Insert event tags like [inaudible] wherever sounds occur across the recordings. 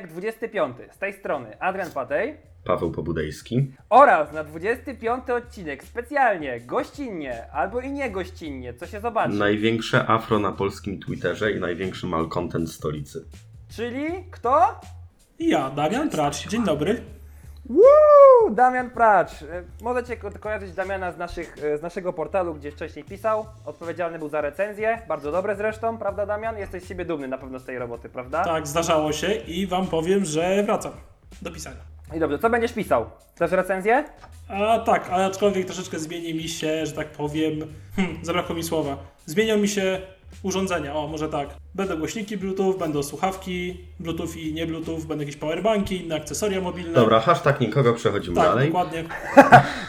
odcinek 25. Z tej strony Adrian Patej. Paweł Pobudejski. Oraz na 25 odcinek specjalnie, gościnnie, albo i nie gościnnie, co się zobaczy. Największe afro na polskim Twitterze i największy malcontent stolicy. Czyli kto? I ja, Damian Tracz. Dzień dobry. Woo! Damian Pracz. E, Możecie ko- kojarzyć Damiana z, naszych, e, z naszego portalu, gdzie wcześniej pisał. Odpowiedzialny był za recenzję. Bardzo dobre zresztą, prawda Damian? Jesteś z siebie dumny na pewno z tej roboty, prawda? Tak, zdarzało się i wam powiem, że wracam do pisania. I dobrze, co będziesz pisał? Też recenzję? A tak, ale aczkolwiek troszeczkę zmieni mi się, że tak powiem, hmm, zabrakło mi słowa. Zmienią mi się urządzenia, o może tak. Będą głośniki Bluetooth, będą słuchawki Bluetooth i nie Bluetooth, będą jakieś powerbanki, inne akcesoria mobilne. Dobra, hashtag nikogo, przechodzimy tak, dalej. dokładnie. [laughs]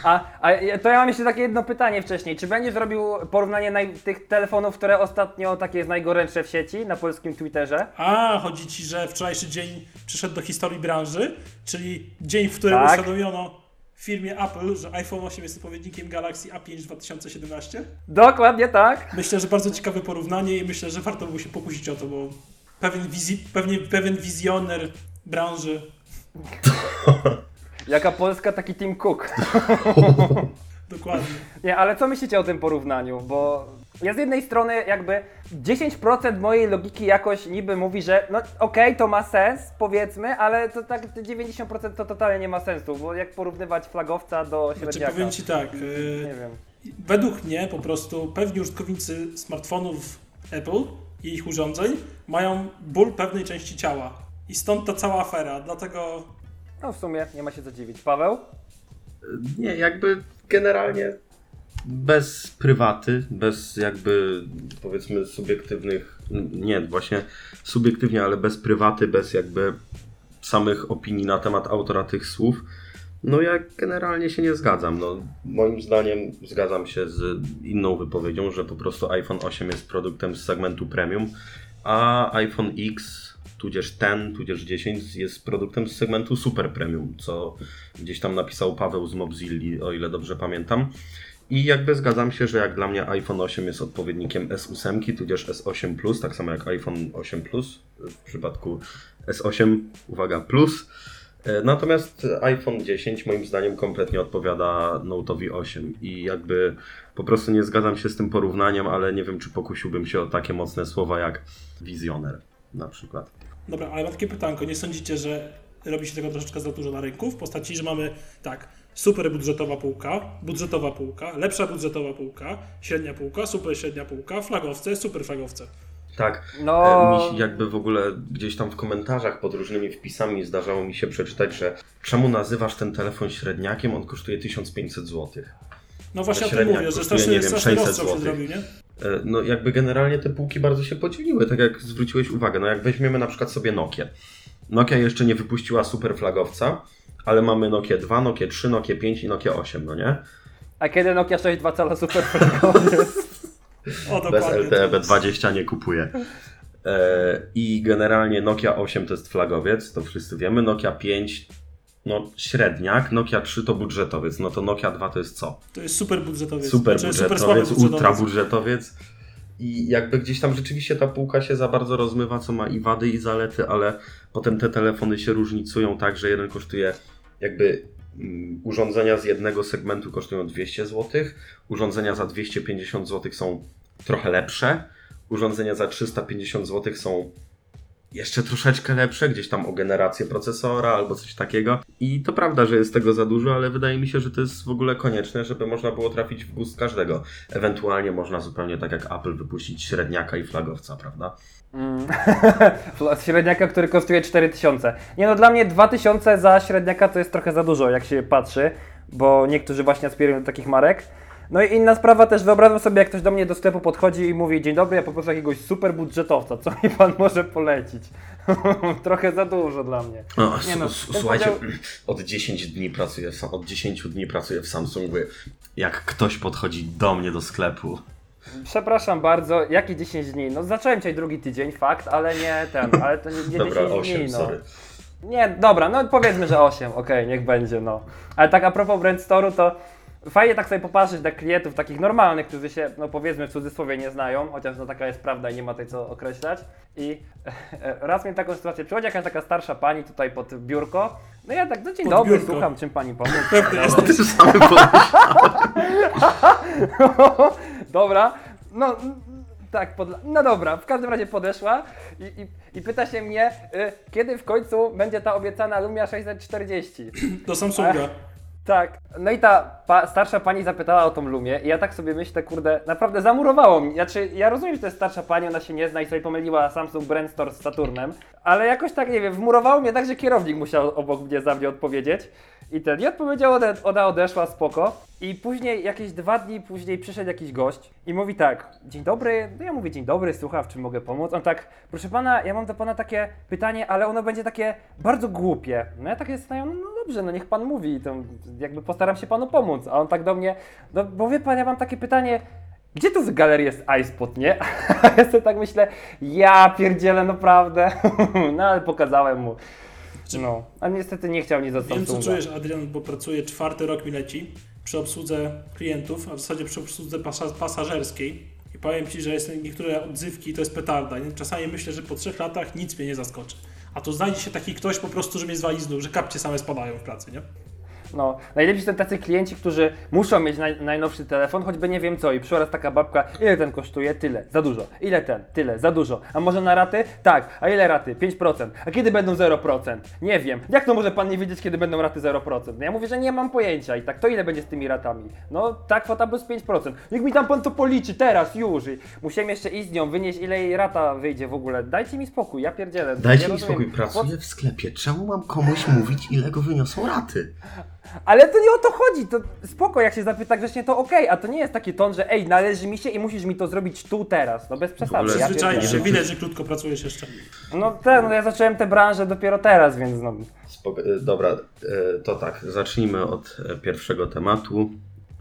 A, a to ja mam jeszcze takie jedno pytanie wcześniej. Czy będziesz robił porównanie naj, tych telefonów, które ostatnio takie jest najgorętsze w sieci na polskim Twitterze? A, chodzi ci, że wczorajszy dzień przyszedł do historii branży, czyli dzień, w którym Tak. uświadomiono firmie Apple, że iPhone 8 jest odpowiednikiem Galaxy A5 2017. Dokładnie tak. Myślę, że bardzo ciekawe porównanie i myślę, że warto było się pokusić o to, bo pewien, wizji, pewnie, pewien wizjoner branży. [laughs] Jaka Polska, taki Tim Cook. [laughs] [laughs] Dokładnie. Nie, ale co myślicie o tym porównaniu? Bo ja z jednej strony jakby 10% mojej logiki jakoś niby mówi, że no okej, to ma sens, powiedzmy, ale to tak te 90% to totalnie nie ma sensu, bo jak porównywać flagowca do Znaczy, średniaka? powiem Ci tak, Nie yy, wiem. według mnie po prostu pewni użytkownicy smartfonów Apple i ich urządzeń mają ból pewnej części ciała. I stąd ta cała afera, dlatego No w sumie nie ma się co dziwić. Paweł? Nie, jakby generalnie bez prywaty, bez jakby powiedzmy subiektywnych, nie, właśnie subiektywnie, ale bez prywaty, bez jakby samych opinii na temat autora tych słów, no ja generalnie się nie zgadzam. No, moim zdaniem zgadzam się z inną wypowiedzią, że po prostu iPhone 8 jest produktem z segmentu premium, a iPhone X, tudzież ten, tudzież 10 jest produktem z segmentu super premium, co gdzieś tam napisał Paweł z Mobzilli, o ile dobrze pamiętam. I jakby zgadzam się, że jak dla mnie iPhone 8 jest odpowiednikiem S8, tudzież S8 Plus, tak samo jak iPhone 8 Plus, w przypadku S8, uwaga, Plus. E, Natomiast iPhone 10 moim zdaniem kompletnie odpowiada Note'owi 8 i jakby po prostu nie zgadzam się z tym porównaniem, ale nie wiem czy pokusiłbym się o takie mocne słowa jak wizjoner na przykład. Dobra, ale mam takie pytanko. Nie sądzicie, że robi się tego troszeczkę za dużo na rynku? W postaci, że mamy tak, super budżetowa półka, budżetowa półka, lepsza budżetowa półka, średnia półka, super średnia półka, flagowce, super flagowce. Tak, No... E, Mi się jakby w ogóle gdzieś tam w komentarzach pod różnymi wpisami zdarzało mi się przeczytać, że czemu nazywasz ten telefon średniakiem, on kosztuje 1500 zł. No właśnie o tym mówię, że kosztuje, straszny, nie wiem, straszny 600 rozstrzał się złotych. zrobił, nie? E, No jakby generalnie te półki bardzo się podzieliły, tak jak zwróciłeś uwagę. No jak weźmiemy na przykład sobie Nokię. Nokia jeszcze nie wypuściła super flagowca, ale mamy Nokia 2, Nokia 3, Nokia 5 i Nokia 8, no nie? A kiedy Nokia 6.2 cala super? [laughs] O, Bez. LTE B20 nie kupuję. E, I generalnie Nokia 8 to jest flagowiec, to wszyscy wiemy. Nokia 5 no średniak, Nokia 3 to budżetowiec, no to Nokia 2 to jest co? To jest super budżetowiec. Super Znaczy, super budżetowiec, słaby ultra budżetowiec. I jakby gdzieś tam rzeczywiście ta półka się za bardzo rozmywa, co ma i wady, i zalety, ale potem te telefony się różnicują tak, że jeden kosztuje jakby mm, urządzenia z jednego segmentu kosztują 200 zł, urządzenia za 250 zł są trochę lepsze, urządzenia za 350 zł są jeszcze troszeczkę lepsze, gdzieś tam o generację procesora albo coś takiego. I to prawda, że jest tego za dużo, ale wydaje mi się, że to jest w ogóle konieczne, żeby można było trafić w gust każdego. Ewentualnie można zupełnie tak jak Apple wypuścić średniaka i flagowca, prawda? Mm. [laughs] średniaka, który kosztuje 4000. Nie no, dla mnie 2000 za średniaka to jest trochę za dużo, jak się patrzy, bo niektórzy właśnie aspirują do takich marek. No i inna sprawa też, wyobrażam sobie, jak ktoś do mnie do sklepu podchodzi i mówi Dzień dobry, ja poproszę jakiegoś super budżetowca, co mi pan może polecić? [laughs] trochę za dużo dla mnie. No, Nie no, słuchajcie, podział- [clears throat] od 10 dni pracuję w, od 10 dni pracuję w Samsungu. Jak ktoś podchodzi do mnie do sklepu, Przepraszam bardzo, jaki 10 dni? No zacząłem dzisiaj drugi tydzień, fakt, ale nie ten, ale to nie, nie dobra, 10 8, dni, no. sorry. Nie, dobra, no powiedzmy, że 8, okej, niech będzie, no. Ale tak a propos Brand Store'u, to Fajnie tak sobie popatrzeć na klientów takich normalnych, którzy się, no powiedzmy w cudzysłowie nie znają, chociaż no taka jest prawda i nie ma tutaj co określać. I [laughs] raz miałem taką sytuację, przychodzi jakaś taka starsza pani tutaj pod biurko, no ja tak, no dzień Pod dobry, biurko. słucham, czym pani pomóc. Pewnie jest. Ty sam. [laughs] [laughs] dobra, no tak, podla- no dobra, w każdym razie podeszła i, i, i pyta się mnie, y, kiedy w końcu będzie ta obiecana Lumia 640. Do Samsunga. Tak, no i ta pa- starsza pani zapytała o tą Lumię i ja tak sobie myślę, kurde, naprawdę zamurowało mi. Znaczy, ja rozumiem, że to jest starsza pani, ona się nie zna i sobie pomyliła Samsung Brainstorm z Saturnem, ale jakoś tak, nie wiem, wmurowało mnie tak, że kierownik musiał obok mnie za mnie odpowiedzieć. I ten, i odpowiedział, ode, ona odeszła, spoko. I później, jakieś dwa dni później przyszedł jakiś gość i mówi tak, dzień dobry, no ja mówię dzień dobry, słucham, w czym mogę pomóc? On tak, proszę pana, ja mam do pana takie pytanie, ale ono będzie takie bardzo głupie. No ja tak jest, no, no dobrze, no niech pan mówi, to jakby postaram się panu pomóc. A on tak do mnie, no bo wie pan, ja mam takie pytanie, gdzie tu w galerii jest iSpot, nie? [laughs] A ja sobie tak myślę, ja pierdzielę, naprawdę. [laughs] No ale pokazałem mu. No, a niestety nie chciał nic od Wiem, co czujesz, Adrian, bo pracuję czwarty rok mi leci przy obsłudze klientów, a w zasadzie przy obsłudze pasa- pasażerskiej. I powiem Ci, że jest niektóre odzywki to jest petarda. Czasami myślę, że po trzech latach nic mnie nie zaskoczy. A tu znajdzie się taki ktoś po prostu, że mnie zwali z nóg, że kapcie same spadają w pracy, nie? No, najlepsi są tacy klienci, którzy muszą mieć naj, najnowszy telefon, choćby nie wiem co. I przyszła raz taka babka, ile ten kosztuje? Tyle, za dużo. Ile ten? Tyle, za dużo. A może na raty? Tak. A ile raty? 5%. A kiedy będą 0%? Nie wiem. Jak to może pan nie wiedzieć, kiedy będą raty 0%? No ja mówię, że nie mam pojęcia. I tak, to ile będzie z tymi ratami? No, ta kwota plus 5%. Niech mi tam pan to policzy, teraz, już. I musiałem jeszcze iść z nią, wynieść ile jej rata wyjdzie w ogóle. Dajcie mi spokój, ja pierdzielę. Dajcie mi rozumiem. spokój, pracuję w sklepie. Czemu mam komuś mówić, ile go wyniosą raty? Ale to nie o to chodzi, to spoko, jak się zapyta grzecznie, to okej, a to nie jest taki ton, że ej, należy mi się i musisz mi to zrobić tu, teraz, no bez przesady. Ja Zwyczajnie się widać, że krótko pracujesz jeszcze. no tak, no ja zacząłem tę branżę dopiero teraz, więc no, Spoko- e, dobra, e, to tak, zacznijmy od e, pierwszego tematu.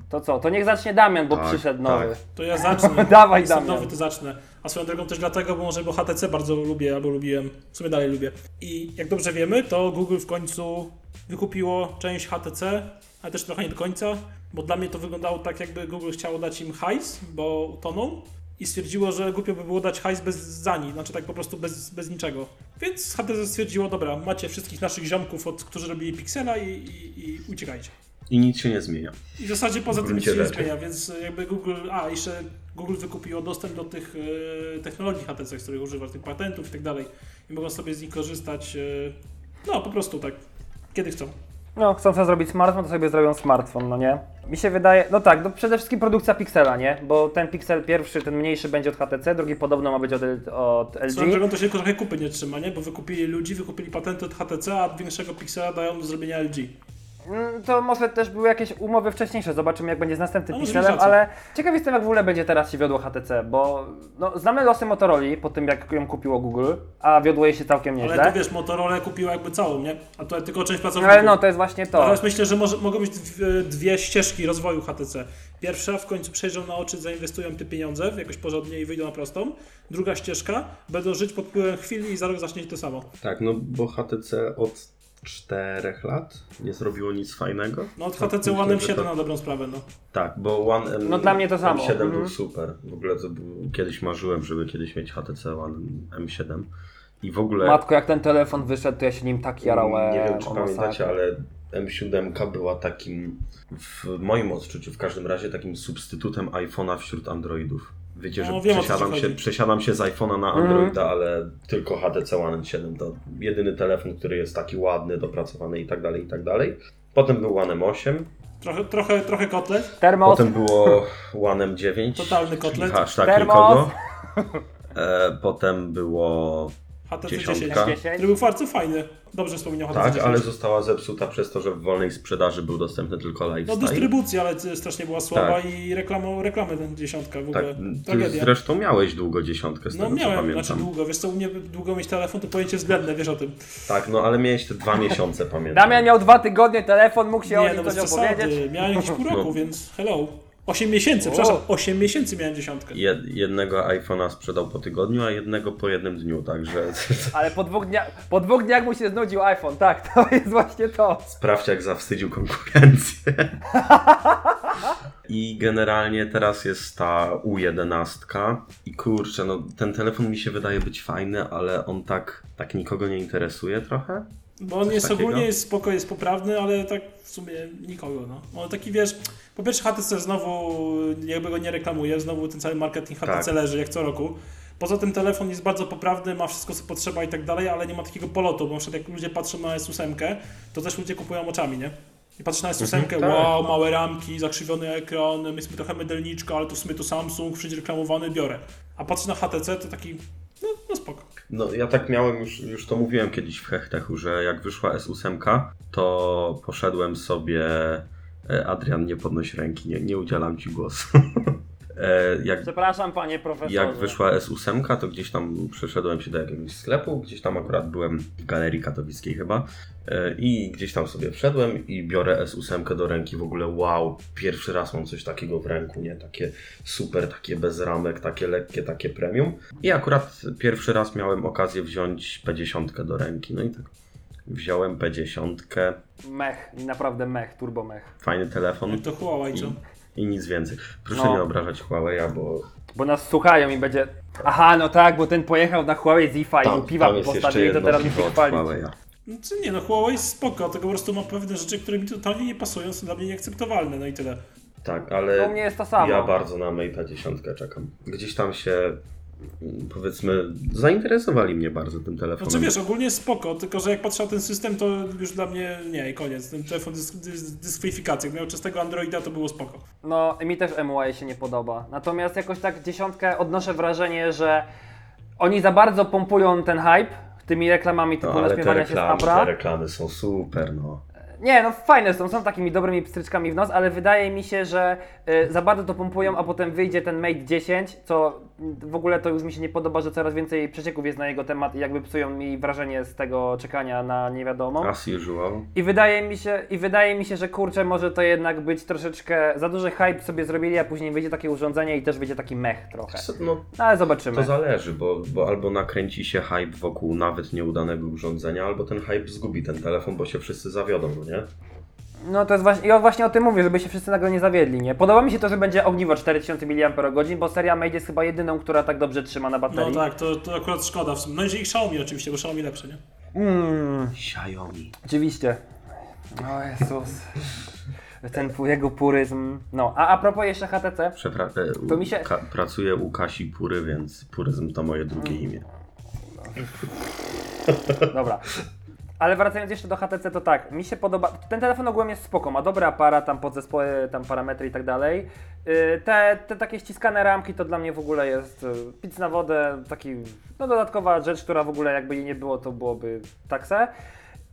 to co, to niech zacznie Damian, bo Tak, przyszedł tak. nowy. To ja zacznę. [laughs] Dawaj, Jestem Damian. nowy, to zacznę. A swoją drogą też dlatego, bo może bo HTC bardzo lubię, albo lubiłem, w sumie dalej lubię. I jak dobrze wiemy, to Google w końcu wykupiło część HTC, ale też trochę nie do końca, bo dla mnie to wyglądało tak, jakby Google chciało dać im hajs, bo utoną i stwierdziło, że głupio by było dać hajs bez zani, znaczy tak po prostu bez, bez niczego. Więc HTC stwierdziło, dobra, macie wszystkich naszych ziomków, od, którzy robili Pixela i, i, i uciekajcie. I nic się nie zmienia. I w zasadzie poza W tym nic się nie zmienia, więc jakby Google, a jeszcze Google wykupiło dostęp do tych e, technologii HTC, z których używa, tych patentów i tak dalej i mogą sobie z nich korzystać, e, no po prostu tak, kiedy chcą. No, chcą sobie zrobić smartfon, to sobie zrobią smartfon, no nie? Mi się wydaje, no tak, no przede wszystkim produkcja Pixela, nie? Bo ten Pixel pierwszy, ten mniejszy będzie od HTC, drugi podobno ma być od, od Swoją LG. drogą to się tylko trochę kupy nie trzyma, nie? Bo wykupili ludzi, wykupili patenty od HTC, a większego Pixela dają do zrobienia LG. Mm, To może też były jakieś umowy wcześniejsze, zobaczymy jak będzie z następnym No, może Pixelem, rację. ale ciekaw jestem jak w ogóle będzie teraz się wiodło HTC, bo no, znamy losy Motorola po tym jak ją kupiło Google, a wiodło jej się całkiem Ale nieźle. to wiesz, Motorola kupiła jakby całą, nie? A to tylko część pracowników. Ale no to jest właśnie to. Teraz myślę, że może, mogą być dwie, dwie ścieżki rozwoju HTC. Pierwsza, w końcu przejrzą na oczy, zainwestują te pieniądze w jakoś porządnie i wyjdą na prostą. Druga ścieżka, będą żyć pod wpływem chwili i za rok zacznie to samo. Tak, no bo HTC od czterech lat nie zrobiło nic fajnego. No od Tak, HTC myślę, One że M7 to- na dobrą sprawę, no. Tak, bo One M, No dla mnie to samo. M7 Mhm. był super. W ogóle to był, kiedyś marzyłem, żeby kiedyś mieć HTC One M7. I w ogóle Matko, jak ten telefon wyszedł, to ja się nim tak jarałem. nie wiem czy pamiętacie, ale M7 była takim, w moim odczuciu w każdym razie, takim substytutem iPhone'a wśród Androidów. Wiecie, że No, wiem, co ci przesiadam, się, przesiadam się z iPhone'a na Mhm. Androida, ale tylko HTC One M7 to jedyny telefon, który jest taki ładny, dopracowany i tak dalej, i tak dalej. Potem był One M8, Trochę, trochę, trochę kotlet. Termos, potem było One M9. Totalny kotlet. Termos. nikogo. E, potem było HTC Dziesiątka. 10. 10. Który był bardzo fajny. Dobrze wspomniał HTC tak, 10. ale została zepsuta przez to, że w wolnej sprzedaży był dostępny tylko No lifestyle. dystrybucja, ale strasznie była słaba Tak. i reklamą, reklamy ten dziesiątka w Tak, ogóle. ty Tragedia. zresztą miałeś długo dziesiątkę z No tego co miałem, pamiętam. znaczy długo, wiesz co, u mnie długo mieć telefon to pojęcie względne, wiesz o tym. Tak, no ale miałeś te dwa miesiące, [laughs] pamiętam. Damian miał dwa tygodnie telefon, mógł się o Nie, nim no coś opowiedzieć. miałem jakieś pół [laughs] roku, No. więc hello. 8 miesięcy, O. przepraszam, 8 miesięcy miałem dziesiątkę. Jed, jednego iPhone'a sprzedał po tygodniu, a jednego po jednym dniu, także [laughs] Ale po dwóch, dnia, po dwóch dniach mu się znudził iPhone, tak, [laughs] to jest właśnie to. sprawdź jak zawstydził konkurencję. [laughs] I generalnie teraz jest ta U11 i kurczę, no ten telefon mi się wydaje być fajny, ale on tak, tak nikogo nie interesuje trochę. Bo on Coś jest takiego? ogólnie jest spoko, jest poprawny, ale tak w sumie nikogo, no. On taki wiesz, po pierwsze HTC znowu jakby go nie reklamuje, znowu ten cały marketing HTC Tak. leży jak co roku. Poza tym telefon jest bardzo poprawny, ma wszystko co potrzeba i tak dalej, ale nie ma takiego polotu, bo na przykład jak ludzie patrzą na S8, to też ludzie kupują oczami, nie? I patrzą na S8, tak. wow, małe ramki, zakrzywiony ekran, my trochę mydelniczka, ale to w sumie to Samsung, wszędzie reklamowany, biorę. A patrzę na HTC, to taki, no, no spoko. No ja tak miałem, już, już to mówiłem kiedyś w Hechtechu, że jak wyszła S8, to poszedłem sobie, Adrian nie podnoś ręki, nie, nie udzielam Ci głosu. [laughs] E, jak Przepraszam, panie profesorze. Jak wyszła S8, to gdzieś tam przeszedłem się do jakiegoś sklepu, gdzieś tam akurat byłem w galerii katowickiej chyba e, i gdzieś tam sobie wszedłem i biorę S8 do ręki, w ogóle wow, pierwszy raz mam coś takiego w ręku, nie? Takie super, takie bez ramek, takie lekkie, takie premium i akurat pierwszy raz miałem okazję wziąć P10 do ręki, no i tak wziąłem P10, Mech, naprawdę mech, turbo mech. fajny telefon Jak to Huawei, co? i, i nic więcej. Proszę No. nie obrażać Huawei'a, bo Bo nas słuchają i będzie. Aha, no tak, bo ten pojechał na Huawei Zifa i mu piwa postawili, to teraz musi od chwalić. Znaczy nie, no Huawei jest spoko, tylko po prostu ma pewne rzeczy, które mi totalnie nie pasują, są dla mnie nieakceptowalne, no i tyle. Tak, ale U mnie jest to samo. ja bardzo na Mate'a 10 czekam. Gdzieś tam się, powiedzmy, zainteresowali mnie bardzo tym telefonem. Znaczy wiesz, ogólnie spoko, tylko że jak patrzę na ten system, to już dla mnie nie, i koniec. Ten telefon jest dys, dyskwalifikacja. Jak miał czystego Androida, to było spoko. No, mi też MUI się nie podoba. Natomiast jakoś tak dziesiątkę odnoszę wrażenie, że oni za bardzo pompują ten hype tymi reklamami typu no, naśmiewania się z reklamy, Abra. te reklamy są super, no. Nie, no fajne są, są takimi dobrymi pstryczkami w nos, ale wydaje mi się, że y, za bardzo to pompują, a potem wyjdzie ten Mate 10, co y, w ogóle to już mi się nie podoba, że coraz więcej przecieków jest na jego temat i jakby psują mi wrażenie z tego czekania na niewiadomą. As usual. I wydaje mi się, i wydaje mi się, że kurczę, może to jednak być troszeczkę za duży hype sobie zrobili, a później wyjdzie takie urządzenie i też wyjdzie taki mech trochę. No, No, ale zobaczymy. to zależy, bo, bo albo nakręci się hype wokół nawet nieudanego urządzenia, albo ten hype zgubi ten telefon, bo się wszyscy zawiodą, no nie? No to jest właśnie, ja właśnie o tym mówię, żeby się wszyscy nagle nie zawiedli, nie? Podoba mi się to, że będzie ogniwo 4000 mAh, bo seria Mate jest chyba jedyną, która tak dobrze trzyma na No baterii. tak, to, to akurat szkoda w sumie. No i Xiaomi oczywiście, bo Xiaomi lepsze, nie? Mm, Xiaomi. oczywiście. O Jezus. Ten jego puryzm. No, a a propos jeszcze HTC. Przepra- e, To mi się- Ka- pracuję u Kasi Pury, więc Puryzm to moje drugie Mm. imię. Dobra. Ale wracając jeszcze do HTC, to tak, mi się podoba. Ten telefon ogółem jest spoko, ma dobry aparat, tam podzespoły, tam parametry i tak dalej. Yy, Te, te takie ściskane ramki to dla mnie w ogóle jest yy, pic na wodę, taki, no dodatkowa rzecz, która w ogóle jakby jej nie było, to byłoby takse.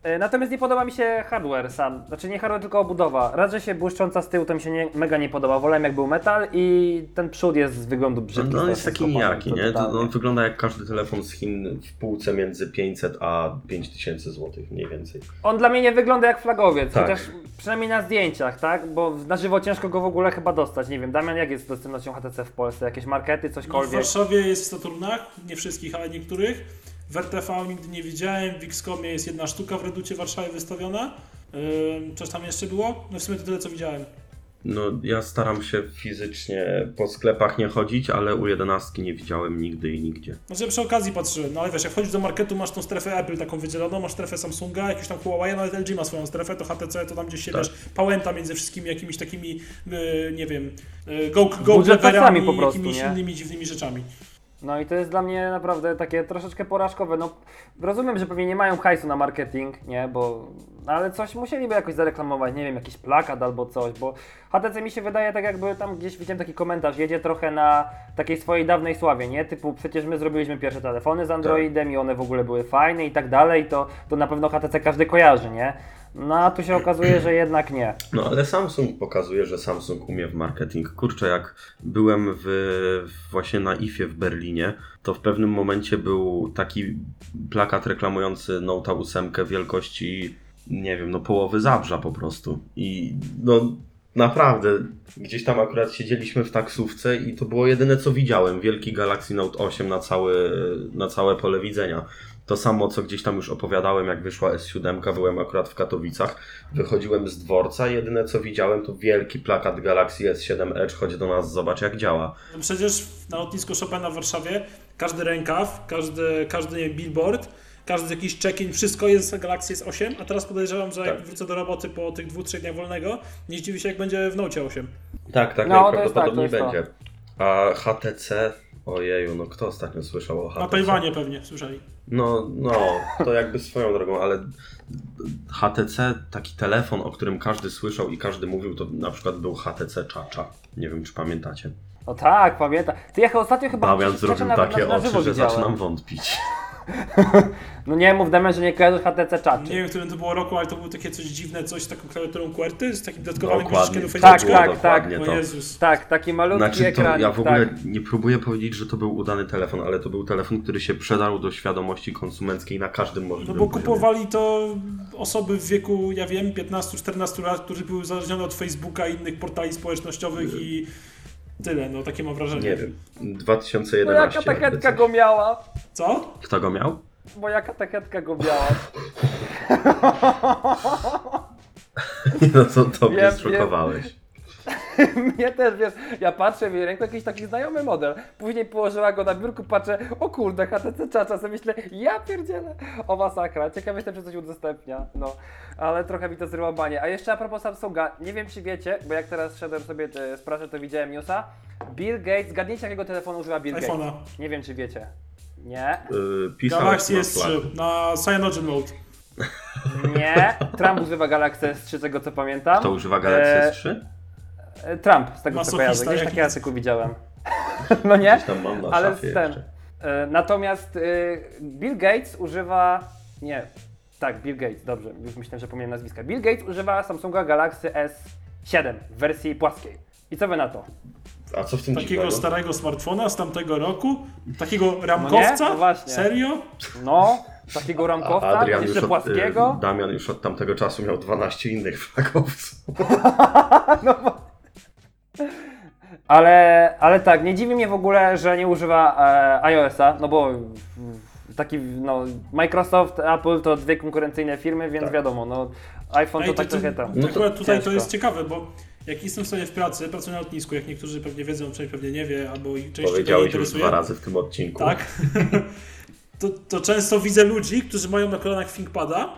Yy, Natomiast nie podoba mi się hardware sam, znaczy nie hardware, tylko obudowa. Raz, że się błyszcząca z tyłu, to mi się nie, mega nie podoba. Wolałem jak był metal i ten przód jest z wyglądu brzydki. No, on jest taki nijaki, nie? To, on wygląda jak każdy telefon z Chin w półce między 500 a 5000 zł mniej więcej. On dla mnie nie wygląda jak flagowiec, Tak. chociaż przynajmniej na zdjęciach, tak? Bo na żywo ciężko go w ogóle chyba dostać. Nie wiem, Damian, jak jest z dostępnością HTC w Polsce? Jakieś markety, No, w cośkolwiek? Warszawie jest w Saturnach, nie wszystkich, ale niektórych. W RTV nigdy nie widziałem, w Xcomie jest jedna sztuka w Reducie w Warszawie wystawiona. Yy, coś tam jeszcze było? No w sumie to tyle co widziałem. No, ja staram się fizycznie po sklepach nie chodzić, ale u 11 nie widziałem nigdy i nigdzie. Znaczy przy okazji patrzyłem, no ale wiesz, jak wchodzisz do marketu, masz tą strefę Apple taką wydzieloną, masz strefę Samsunga, jakiś tam Huawei, nawet LG ma swoją strefę, to HTC to tam gdzieś się Tak. wiesz, pałęta między wszystkimi jakimiś takimi, yy, nie wiem, yy, go, go prostu, jakimiś nie? innymi dziwnymi rzeczami. No i to jest dla mnie naprawdę takie troszeczkę porażkowe. No, rozumiem, że pewnie nie mają hajsu na marketing, nie? Bo, ale coś musieliby jakoś zareklamować, nie wiem, jakiś plakat albo coś, bo HTC mi się wydaje tak jakby tam gdzieś widziałem taki komentarz, jedzie trochę na takiej swojej dawnej sławie, nie? Typu przecież my zrobiliśmy pierwsze telefony z Androidem i one w ogóle były fajne i tak dalej, to, to na pewno HTC każdy kojarzy, nie? No a tu się okazuje, że jednak nie. No ale Samsung pokazuje, że Samsung umie w marketing. Kurczę, jak byłem w, właśnie na IFie w Berlinie, to w pewnym momencie był taki plakat reklamujący Note 8 wielkości, nie wiem, no połowy Zabrza po prostu. I no Naprawdę, gdzieś tam akurat siedzieliśmy w taksówce i to było jedyne co widziałem. Wielki Galaxy Note 8 na, cały, na całe pole widzenia. To samo, co gdzieś tam już opowiadałem, jak wyszła S7, byłem akurat w Katowicach. Wychodziłem z dworca, jedyne co widziałem to wielki plakat Galaxy S7 Edge, chodź do nas, zobacz jak działa. No Przecież na lotnisku Chopina w Warszawie każdy rękaw, każdy, każdy billboard, każdy jakiś check-in, wszystko jest Galaxy S8, a teraz podejrzewam, że jak Tak. wrócę do roboty po tych dwóch, trzech dniach wolnego, nie zdziwi się jak będzie w Note 8. Tak, tak, No, to najprawdopodobniej jest tak, to jest będzie. A HTC, ojeju, no kto ostatnio słyszał o HTC? Na Tajwanie pewnie, słyszeli. No, no, to jakby swoją drogą, ale HTC, taki telefon, o którym każdy słyszał i każdy mówił, to na przykład był HTC Czacza. Nie wiem, czy pamiętacie. No tak, pamiętam. Ty jechał ostatnio chyba Damian zrobił na, takie na, na oczy, że widziałem. zaczynam wątpić. [laughs] No nie mów Damian, że nie kojarzysz HTC czaczy. Nie wiem, w którym to było roku, ale to było takie coś dziwne, coś z taką klawiaturą QWERTY, z takim dodatkowym guziczkiem do to Tak, tak, O to. Jezus. Tak, taki malutki Znaczy, ekran. ja w ogóle tak. nie próbuję powiedzieć, że to był udany telefon, ale to był telefon, który się przedarł do świadomości konsumenckiej na każdym No możliwym bo poziomie. kupowali to osoby w wieku, ja wiem, 15-14 lat, którzy były uzależnione od Facebooka i innych portali społecznościowych i tyle, no takie mam wrażenie. Nie wiem, Moja 2011 jakby katechetka go miała. Co? Kto go miał? Moja katechetka go miała. [laughs] No to, to mnie Wiem. [laughs] Mnie też, wiesz, ja patrzę w jej ręku, jakiś taki znajomy model. Później położyła go na biurku, patrzę, o kurde, HTC czacza, sobie myślę, ja pierdzielę, o masakra. Ciekawe jestem, czy coś udostępnia, no. Ale trochę mi to zrywa banie. A jeszcze a propos Samsunga, nie wiem, czy wiecie, bo jak teraz szedłem sobie e, z pracy, to widziałem newsa. Bill Gates, zgadnijcie, jakiego telefonu używa Bill iPhone'a. Gates. Nie wiem, czy wiecie. Nie? Yy, pisał Galaxy na S3 Slack. na Cyanogen Mode. Nie. Trump używa Galaxy S3, z tego co pamiętam. Kto używa Galaxy E, S3? E, Trump, z tego co kojarzę. Gdzieś taki artykuł widziałem. [laughs] no nie? Gdzieś tam mam na Ale z ten. jeszcze. e, Natomiast e, Bill Gates używa. Nie. Tak, Bill Gates, dobrze, już myślałem, że pomyliłem nazwiska. Bill Gates używa Samsunga Galaxy S7 w wersji płaskiej. I co wy na to? A co w tym Takiego dziwnego? starego smartfona z tamtego roku? Takiego ramkowca? no właśnie. Serio? No, takiego A ramkowca, Adrian już jeszcze od, płaskiego. y, Damian już od tamtego czasu miał 12 innych [laughs] flagowców. [laughs] Ale, ale tak, nie dziwi mnie w ogóle, że nie używa e, iOS-a, no bo taki, no, Microsoft, Apple to dwie konkurencyjne firmy, więc Tak. wiadomo, no, iPhone to Ej, tak to, trochę to, tam. No to akurat tutaj to ciężko. jest ciekawe, bo jak jestem sobie w pracy, pracuję na lotnisku, jak niektórzy pewnie wiedzą, część pewnie nie wie, albo i część się nie Powiedziałeś już interesuje. dwa razy w tym odcinku. Tak. [laughs] to, to często widzę ludzi, którzy mają na kolanach ThinkPada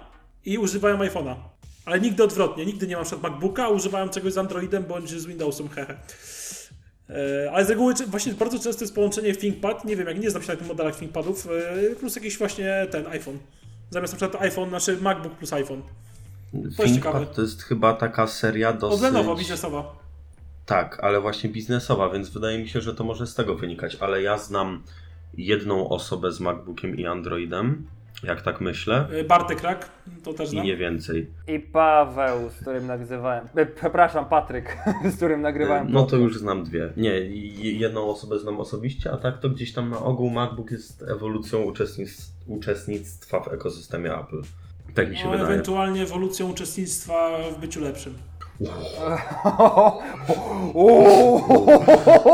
i używają iPhone'a. Ale nigdy odwrotnie, nigdy nie mam przykład MacBooka, a używają czegoś z Androidem bądź z Windowsem, hehe. E, Ale z reguły właśnie bardzo często jest połączenie ThinkPad, nie wiem, jak nie znam się na tych modelach ThinkPadów, e, plus jakiś właśnie ten iPhone. Zamiast na przykład iPhone, znaczy MacBook plus iPhone. To jest ciekawe. To jest chyba taka seria dosyć... Od Lenovo, biznesowa. Tak, ale właśnie biznesowa, więc wydaje mi się, że to może z tego wynikać. Ale ja znam jedną osobę z MacBookiem i Androidem, jak tak myślę, E, Bartek Rak, to też i znam. nie więcej. I Paweł, z którym nagrywałem, e, przepraszam, Patryk, [laughs] z którym nagrywałem. No to już znam dwie. Nie, je- jedną osobę znam osobiście, a tak to gdzieś tam na ogół MacBook jest ewolucją uczestnictw, uczestnictwa w ekosystemie Apple. Tak mi się No, wydaje. ewentualnie ewolucją uczestnictwa w byciu lepszym.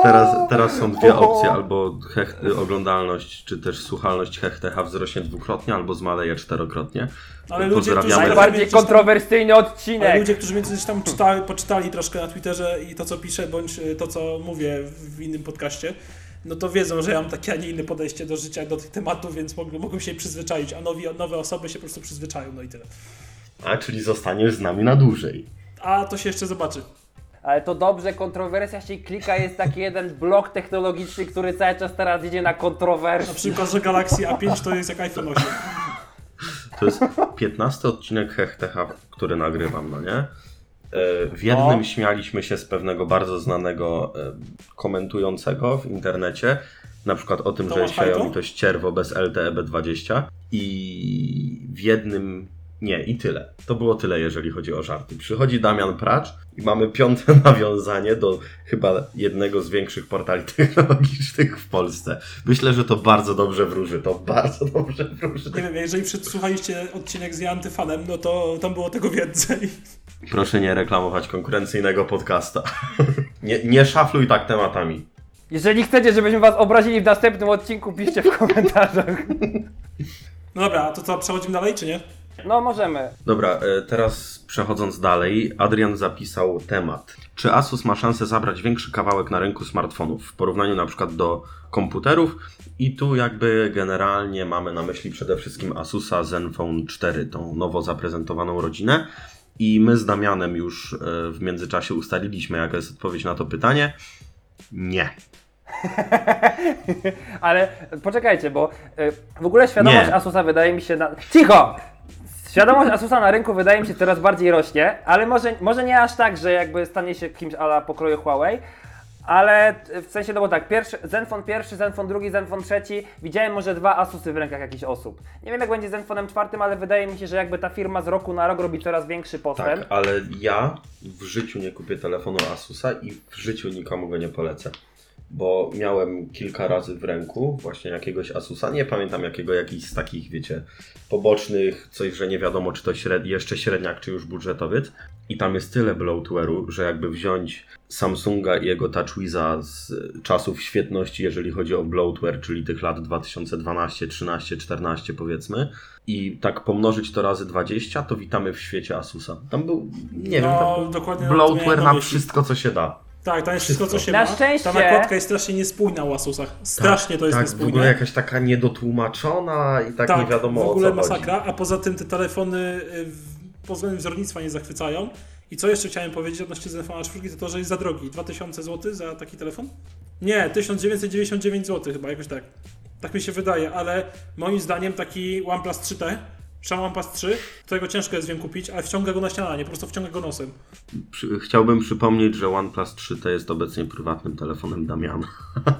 Teraz, teraz są dwie opcje, albo hech, oglądalność, czy też słuchalność HechTH wzrośnie dwukrotnie, albo zmaleje czterokrotnie. Ale ludzie, którzy. Najbardziej kontrowersyjny Ale odcinek. ludzie, którzy gdzieś tam czytali, poczytali troszkę na Twitterze i to, co piszę, bądź y, to, co mówię w innym podcaście, no to wiedzą, że ja mam takie, a nie inne podejście do życia do tych tematów, więc mogą, mogą się przyzwyczaić, a nowi, nowe osoby się po prostu przyzwyczają, no i tyle. A, czyli zostaniesz z nami na dłużej. A to się jeszcze zobaczy. Ale to dobrze, kontrowersja się klika, jest taki jeden blok technologiczny, który cały czas teraz idzie na Na kontrowersję. przykład, że Galaxy A5 to jest jak iPhone 8. To jest 15 odcinek HechTH, który nagrywam, no nie? E, W jednym No. śmialiśmy się z pewnego bardzo znanego e, komentującego w internecie, na przykład o tym, Tomasz że Xiaomi to ścierwo bez LTE B20 i w jednym nie, i tyle. To było tyle, jeżeli chodzi o żarty. Przychodzi Damian Pracz i mamy piąte [laughs] nawiązanie do chyba jednego z większych portali [laughs] technologicznych w Polsce. Myślę, że to bardzo dobrze wróży. To bardzo dobrze wróży. Nie wiem, jeżeli przesłuchaliście odcinek z Antyfanem, no to tam było tego więcej. Proszę nie reklamować konkurencyjnego podcasta. [laughs] nie, nie szafluj tak tematami. Jeżeli chcecie, żebyśmy was obrazili w następnym odcinku, piszcie w komentarzach. No dobra, a to co, przechodzimy dalej, czy nie? No, możemy. Dobra, e, teraz przechodząc dalej, Adrian zapisał temat. Czy Asus ma szansę zabrać większy kawałek na rynku smartfonów w porównaniu na przykład do komputerów? I tu jakby generalnie mamy na myśli przede wszystkim Asusa Zenfone 4, tą nowo zaprezentowaną rodzinę. I my z Damianem już e, w międzyczasie ustaliliśmy, jaka jest odpowiedź na to pytanie. Nie. [laughs] Ale poczekajcie, bo y, w ogóle świadomość Nie. Asusa wydaje mi się na... Cicho! Świadomość Asusa na rynku wydaje mi się coraz bardziej rośnie, ale może, może nie aż tak, że jakby stanie się kimś ala pokroju Huawei, ale w sensie, no bo tak, pierwszy, Zenfone pierwszy, Zenfone drugi, Zenfone trzeci, widziałem może dwa Asusy w rękach jakichś osób. Nie wiem jak będzie z Zenfonem czwartym, ale wydaje mi się, że jakby ta firma z roku na rok robi coraz większy postęp. Tak, ale ja w życiu nie kupię telefonu Asusa i w życiu nikomu go nie polecę. Bo miałem kilka razy w ręku właśnie jakiegoś Asusa, nie pamiętam jakiego, jakiś z takich, wiecie, pobocznych, coś, że nie wiadomo, czy to śred... jeszcze średniak, czy już budżetowiec. I tam jest tyle bloatware'u, że jakby wziąć Samsunga i jego TouchWiza z czasów świetności, jeżeli chodzi o bloatware, czyli tych lat 2012, 13, 14 powiedzmy, i tak pomnożyć to razy 20, to witamy w świecie Asusa. Tam był, nie No, wiem, tam był dokładnie bloatware na na wszystko, co się da. Tak, tam jest wszystko, co się Na ma. szczęście- Ta nakładka jest strasznie niespójna u Asusach. Strasznie to jest tak, w niespójne. ogóle jakaś taka niedotłumaczona i tak, nie wiadomo w ogóle o co masakra, chodzi. a poza tym te telefony y, pod względem wzornictwa nie zachwycają. I co jeszcze chciałem powiedzieć odnośnie Zenfona 4, to to, że jest za drogi. 2000 zł za taki telefon? Nie, 1999 zł chyba, jakoś tak. Tak mi się wydaje, ale moim zdaniem taki OnePlus 3T, Xiaomi OnePlus 3, którego ciężko jest wiem kupić, ale wciąga go na śniadanie, po prostu wciąga go nosem. Przy, chciałbym przypomnieć, że OnePlus 3T jest obecnie prywatnym telefonem Damiana.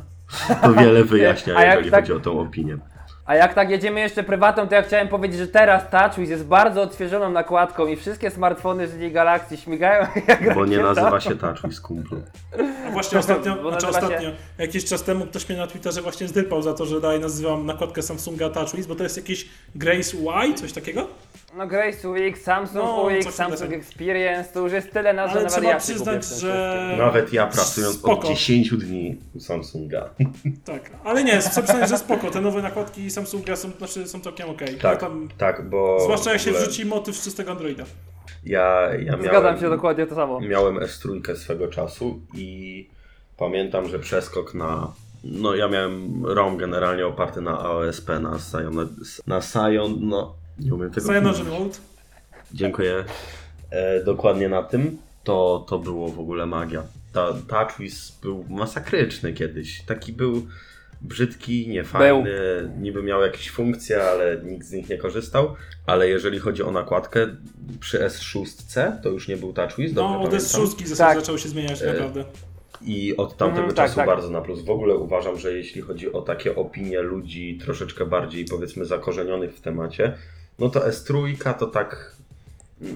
[laughs] to wiele wyjaśnia, jeżeli tak- chodzi o tą opinię. A jak tak jedziemy jeszcze prywatą, to ja chciałem powiedzieć, że teraz TouchWiz jest bardzo odświeżoną nakładką i wszystkie smartfony z linii Galaxy śmigają [laughs] jak Bo nie rakieta. nazywa się TouchWiz kumplu. A właśnie ostatnio, znaczy nazywa się- ostatnio, jakiś czas temu ktoś mnie na Twitterze właśnie zdypał za to, że dalej nazywam nakładkę Samsunga TouchWiz, bo to jest jakiś Grace Y, coś takiego? No Grace UX, Samsung No, UX, Samsung. Experience, to już jest tyle nazw, że Ale na trzeba wariacje przyznać, gubię w tym że... Nawet ja pracując Spoko. od 10 dni u Samsunga. [laughs] Tak, ale nie, chcę przyznać, że spoko, te nowe nakładki Samsunga są, znaczy, są całkiem okej. Tak, Ja tam, tak, bo... zwłaszcza jak w się ogóle wrzuci motyw z czystego Androida. Ja, ja miałem... Zgadzam się dokładnie to samo. Miałem S3 swego czasu i pamiętam, że przeskok na. No, ja miałem ROM generalnie oparty na AOSP, na Scion. Na Scion. No, nie umiem tego Cyanogen. Dziękuję. E, dokładnie na tym. To, to było w ogóle magia. Ta TouchWiz był masakryczny kiedyś. Taki był brzydki, niefajny, niby miał jakieś funkcje, ale nikt z nich nie korzystał. Ale jeżeli chodzi o nakładkę, przy S6 to już nie był TouchWiz, dobrze No, od pamiętam? S6 zasadzie Tak. zaczęły się zmieniać E, naprawdę. I od tamtego tak, czasu tak. bardzo na plus. W ogóle uważam, że jeśli chodzi o takie opinie ludzi troszeczkę bardziej powiedzmy zakorzenionych w temacie, no to S3 to tak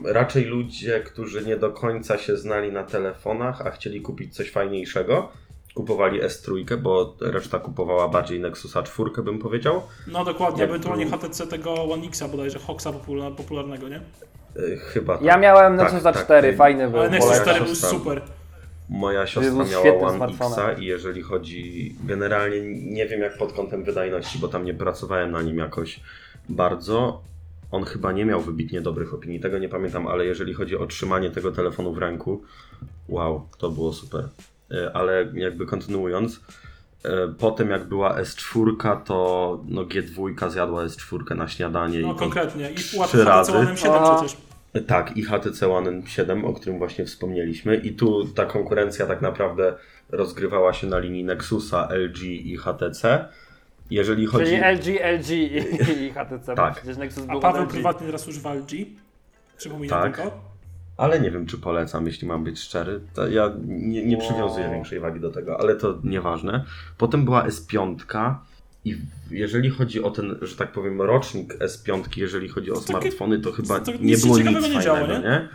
raczej ludzie, którzy nie do końca się znali na telefonach, a chcieli kupić coś fajniejszego, kupowali S3, bo reszta kupowała bardziej Nexusa 4, bym powiedział. No dokładnie, jak ewentualnie HTC tego One Xa bodajże, Hoxa popular- popularnego, nie? E, Chyba tak. Ja miałem Tak, Nexusa tak. 4, fajny był. Ale Nexus moja 4 był super. Moja siostra miała One. Xa i jeżeli chodzi generalnie nie wiem jak pod kątem wydajności, bo tam nie pracowałem na nim jakoś bardzo. On chyba nie miał wybitnie dobrych opinii, tego nie pamiętam, ale jeżeli chodzi o trzymanie tego telefonu w ręku, wow, to było super. E, Ale jakby kontynuując, e, potem jak była S4, to no G2 zjadła S4 na śniadanie No i konkretnie. I trzy razy. HTC One 7 Aha. przecież. tak, i HTC One 7, o którym właśnie wspomnieliśmy. I tu ta konkurencja tak naprawdę rozgrywała się na linii Nexusa, LG i HTC. Jeżeli chodzi. Czyli LG, LG i, i HTC, Tak. Nexus A Paweł prywatnie teraz używa LG. Przypominam Tak. tylko. Ale nie wiem, czy polecam, jeśli mam być szczery. To ja nie, nie przywiązuję Wow. większej wagi do tego, ale to nieważne. Potem była S5. I jeżeli chodzi o ten, że tak powiem, rocznik S5, jeżeli chodzi o To smartfony, to chyba to nie było nic nie działo, fajnego, nie? nie?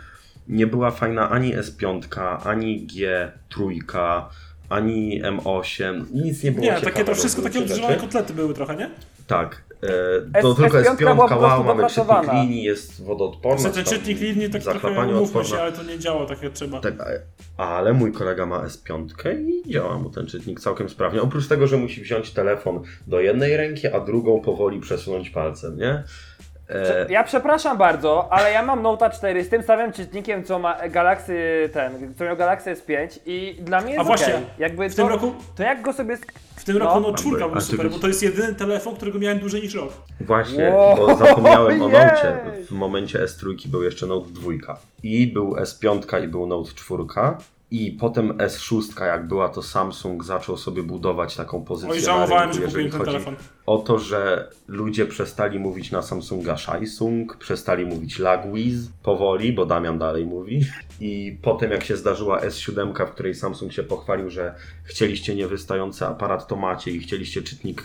Nie była fajna ani S5, ani G3, ani M8, nic nie było Nie, takie to wszystko takie rzeczy. kotlety były trochę, nie? Tak. E, S- to tylko S5 jest piątka, wow, mamy czytnik linii, jest wodoodporny. Znaczy, czytnik linii tak trochę umówmy się, ale to nie działa tak jak trzeba. Tak, a- ale mój kolega ma S5 i działa mu ten czytnik całkiem sprawnie. Oprócz tego, że musi wziąć telefon do jednej ręki, a drugą powoli przesunąć palcem, nie? E, Ja przepraszam bardzo, ale ja mam Note 4 z tym samym czytnikiem, co ma Galaxy ten, co miał Galaxy S5 i dla mnie jest A właśnie, okej. Jakby w to, tym roku- to jak go sobie... W tym roku No. no, czwórka A był ty super, bo to jest jedyny telefon, którego miałem dłużej niż rok. Właśnie, Wow, bo zapomniałem o [laughs] jej! Nocie. W momencie S3 był jeszcze Note 2 i był S5 i był Note 4 i potem S6 jak była, to Samsung zaczął sobie budować taką pozycję Oj, na żałowałem, rynku, że kupiłem ten telefon. o to, że ludzie przestali mówić na Samsunga Shaisung, przestali mówić Lagwiz powoli, bo Damian dalej mówi. I potem jak się zdarzyła S7, w której Samsung się pochwalił, że chcieliście niewystający aparat, to macie i chcieliście czytnik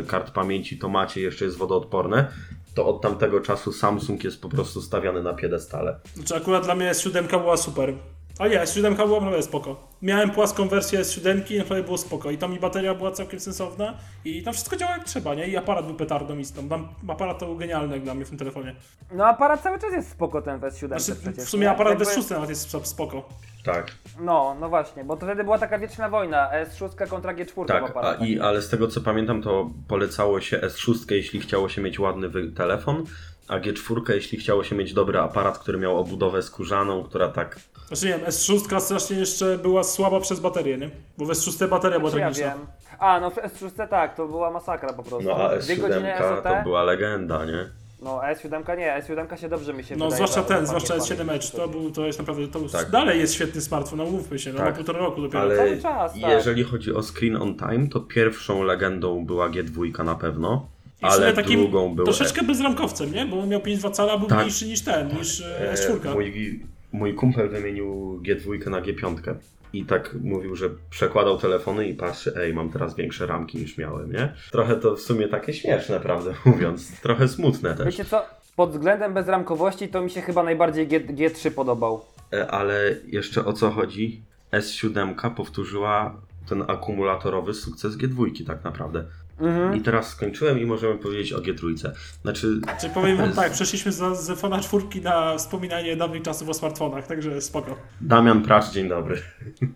e, kart pamięci, to macie, jeszcze jest wodoodporne, to od tamtego czasu Samsung jest po prostu stawiany na piedestale. Znaczy akurat dla mnie S7 była super. Ale nie, S7 była naprawdę spoko. Miałem płaską wersję S7 i naprawdę było spoko. I tam i bateria była całkiem sensowna i tam wszystko działało jak trzeba, nie? I aparat był petardą istą. Tam aparat to był genialny jak dla mnie w tym telefonie. No aparat cały czas jest spoko ten w S7 Znaczy, przecież. w sumie nie? aparat Jakby- bez szósty nawet jest spoko. Tak, No, no właśnie, bo to wtedy była taka wieczna wojna, S6 kontra G4 w tak. A, aparatach. i, ale z tego co pamiętam, to polecało się S6, jeśli chciało się mieć ładny wy- telefon, a G4, jeśli chciało się mieć dobry aparat, który miał obudowę skórzaną, która tak Znaczy nie wiem, S6 strasznie jeszcze była słaba przez baterię, nie? Bo w S6 bateria była Znaczy, ja tragiczna. wiem. A, no w S6 tak, to była masakra po prostu. No a Dwie godziny S7 SOT, to była legenda, nie? No S7 nie, S7 się dobrze mi się No wydaje. zwłaszcza za- ten, za zwłaszcza pamięć- S7 Edge, to, był, to jest naprawdę, to Tak. dalej jest świetny smartfon, no mówmy się, no Tak. ma półtora roku dopiero. Ale Cały czas, tak. jeżeli chodzi o screen on time, to pierwszą legendą była G2 na pewno, sumie ale takim drugą był troszeczkę bezramkowcem, nie? Bo on miał 5,2 cala, był Tak. mniejszy niż ten, niż e, E, S4. Mój, mój kumpel wymienił G2 na G5 i tak mówił, że przekładał telefony i patrzy, ej, mam teraz większe ramki niż miałem, nie? Trochę to w sumie takie śmieszne, prawdę [laughs] mówiąc. Trochę smutne też. Wiecie co, pod względem bezramkowości to mi się chyba najbardziej G, G3 podobał. E, Ale jeszcze o co chodzi? S7 powtórzyła ten akumulatorowy sukces G2 tak naprawdę. Mhm. I teraz skończyłem i możemy powiedzieć o G3. Znaczy, Czyli powiem wam [laughs] tak, przeszliśmy z, z Fona 4 na wspominanie dawnych czasów o smartfonach, także spoko. Damian Pracz, dzień dobry.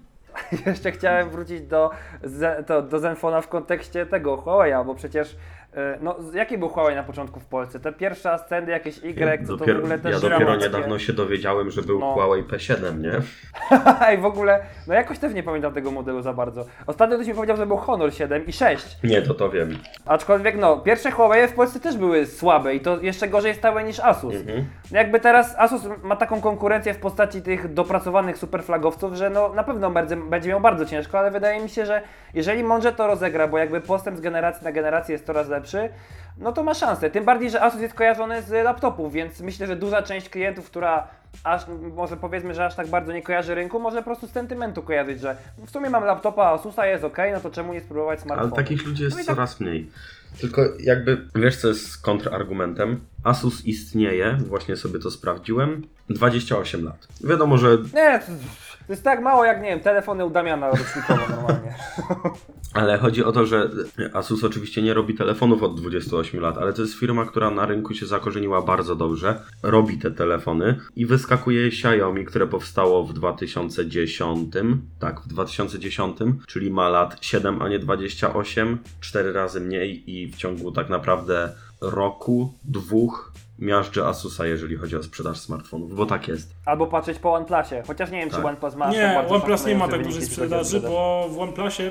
[laughs] Jeszcze chciałem wrócić do, to, do Zenfona w kontekście tego Huawei'a, bo przecież no, z- jaki był Huawei na początku w Polsce? Te pierwsze ascendy, jakieś Y, co to w dopiero, ogóle też ja dopiero niedawno się dowiedziałem, że był No. Huawei P7, nie? [laughs] I w ogóle, no jakoś też nie pamiętam tego modelu za bardzo. Ostatnio ktoś mi powiedział, że był Honor 7 i 6. Nie, to to wiem. Aczkolwiek no, pierwsze Huawei w Polsce też były słabe i to jeszcze gorzej stałe niż Asus. Mhm. Jakby teraz Asus ma taką konkurencję w postaci tych dopracowanych superflagowców, że no na pewno będzie, będzie miał bardzo ciężko, ale wydaje mi się, że jeżeli mądrze to rozegra, bo jakby postęp z generacji na generację jest coraz lepszy, no to ma szansę. Tym bardziej, że Asus jest kojarzony z laptopów, więc myślę, że duża część klientów, która aż może powiedzmy, że aż tak bardzo nie kojarzy rynku, może po prostu z sentymentu kojarzyć, że w sumie mam laptopa, Asusa jest ok, no to czemu nie spróbować Ale smartfonu? takich ludzi jest No tak- coraz mniej. Tylko jakby, wiesz co jest kontrargumentem? Asus istnieje, właśnie sobie to sprawdziłem, 28 lat. Wiadomo, że Nie, to jest tak mało jak, nie wiem, telefony u Damiana rocznikowo normalnie. [laughs] Ale chodzi o to, że Asus oczywiście nie robi telefonów od 28 lat, ale to jest firma, która na rynku się zakorzeniła bardzo dobrze, robi te telefony i wyskakuje Xiaomi, które powstało w 2010, tak, w 2010, czyli ma lat 7, a nie 28, 4 razy mniej i w ciągu tak naprawdę roku, dwóch miażdży Asusa, jeżeli chodzi o sprzedaż smartfonów, bo tak jest. Albo patrzeć po OnePlusie, chociaż nie wiem, czy Tak. OnePlus ma Nie, OnePlus nie ma tak dużej sprzedaży, sprzedaż. bo w OnePlusie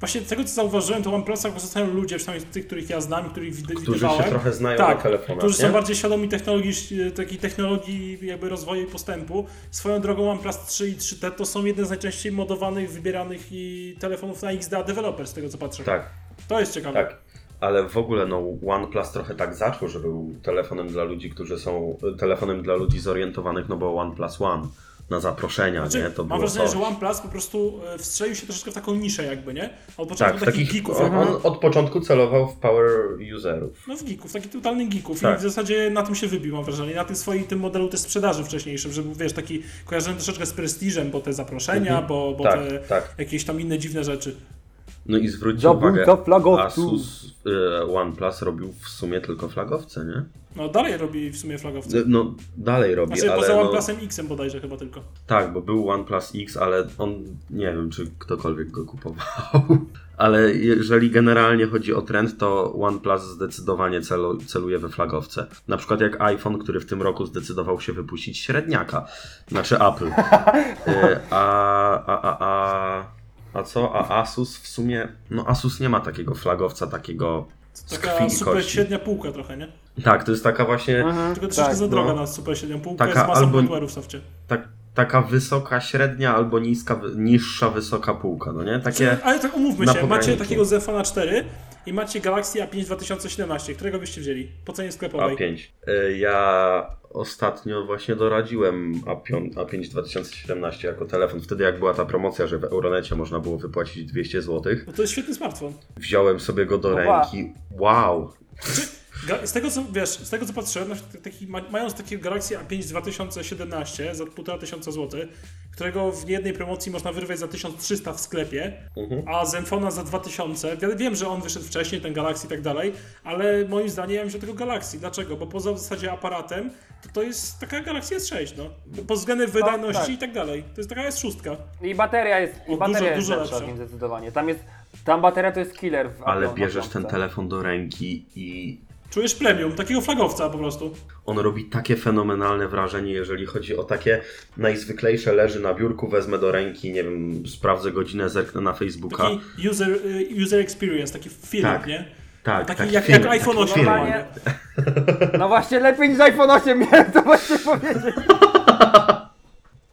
Właśnie z tego co zauważyłem, to w OnePlusach korzystają ludzie, przynajmniej tych, których ja znam, których wid- Którzy widywałem. się trochę znają tak, na telefonach, którzy są nie? bardziej świadomi technologii, takiej technologii jakby rozwoju i postępu. Swoją drogą OnePlus 3 i 3T to są jedne z najczęściej modowanych, wybieranych i telefonów na XDA Developer, z tego co patrzę. Tak. To jest ciekawe. Tak. Ale w ogóle no OnePlus trochę tak zaczął, że był telefonem dla ludzi, którzy są telefonem dla ludzi zorientowanych, no bo OnePlus One na zaproszenia, Znaczy, nie? To mam wrażenie, coś. że OnePlus po prostu e, wstrzelił się troszeczkę w taką niszę jakby, nie? Od Tak, początku w takich takich, geeków. on, on od początku celował w power userów. No w geeków, takich totalnych geeków Tak. i w zasadzie na tym się wybił, mam wrażenie. Na tym swoim tym modelu też sprzedaży wcześniejszym, że był, wiesz, taki kojarzony troszeczkę z prestiżem, bo te zaproszenia, Mhm. bo, bo Tak, te tak. jakieś tam inne dziwne rzeczy. No i zwróćcie uwagę. Asus e, OnePlus robił w sumie tylko flagowce, nie? No dalej robi w sumie flagowce. No dalej robi, Znaczy ale poza no, OnePlusem X bodajże chyba tylko. tak, bo był OnePlus X, ale on nie wiem, czy ktokolwiek go kupował. [laughs] Ale jeżeli generalnie chodzi o trend, to OnePlus zdecydowanie celu, celuje we flagowce. Na przykład jak iPhone, który w tym roku zdecydował się wypuścić średniaka. Znaczy Apple. [laughs] E, A, a, a, a, a co? A Asus w sumie, no Asus nie ma takiego flagowca, takiego z krwi Taka i super kości. średnia półka trochę, nie? Tak, to jest taka właśnie Tylko troszeczkę za droga no. na super średnią półkę Taka z masą albo- w softie. tak, taka wysoka średnia albo niska, niższa wysoka półka, no nie? Takie... Ale tak umówmy się, macie takiego Zefona 4 i macie Galaxy A5 2017, którego byście wzięli? Po cenie sklepowej. A5. Y, Ja ostatnio właśnie doradziłem A5, A5 2017 jako telefon. Wtedy jak była ta promocja, że w Euronecie można było wypłacić 200 zł. No to jest świetny smartfon. Wziąłem sobie go do Opa. ręki. Wow! Znaczy, Z tego co wiesz, z tego co patrzyłem, taki, ma- mając takiego Galaxy A5 2017 za 1500 zł, którego w jednej promocji można wyrwać za 1300 w sklepie, Mhm. a Zenfona za 2000. Ja wiem, że on wyszedł wcześniej, ten Galaxy i tak dalej, ale moim zdaniem ja bym wziął tego Galaxy. Dlaczego? Bo poza w zasadzie aparatem, to to jest taka Galaxy S6, no. Pod względem wydajności tak. i tak dalej. To jest taka S6. I bateria jest, i O, bateria dużo, jest dużo lepsza lepsza. w nim zdecydowanie. Tam jest, tam bateria to jest killer w Ale bierzesz ten telefon do ręki i Czujesz premium, takiego flagowca po prostu. on robi takie fenomenalne wrażenie, jeżeli chodzi o takie najzwyklejsze leży na biurku, wezmę do ręki, nie wiem, sprawdzę godzinę, zerknę na Facebooka. Taki user, y, user experience, taki film, Tak. nie? Tak, Taki taki jak, film, jak iPhone taki 8 film. No właśnie, lepiej niż iPhone 8 miałem to właśnie powiedzieć. [laughs]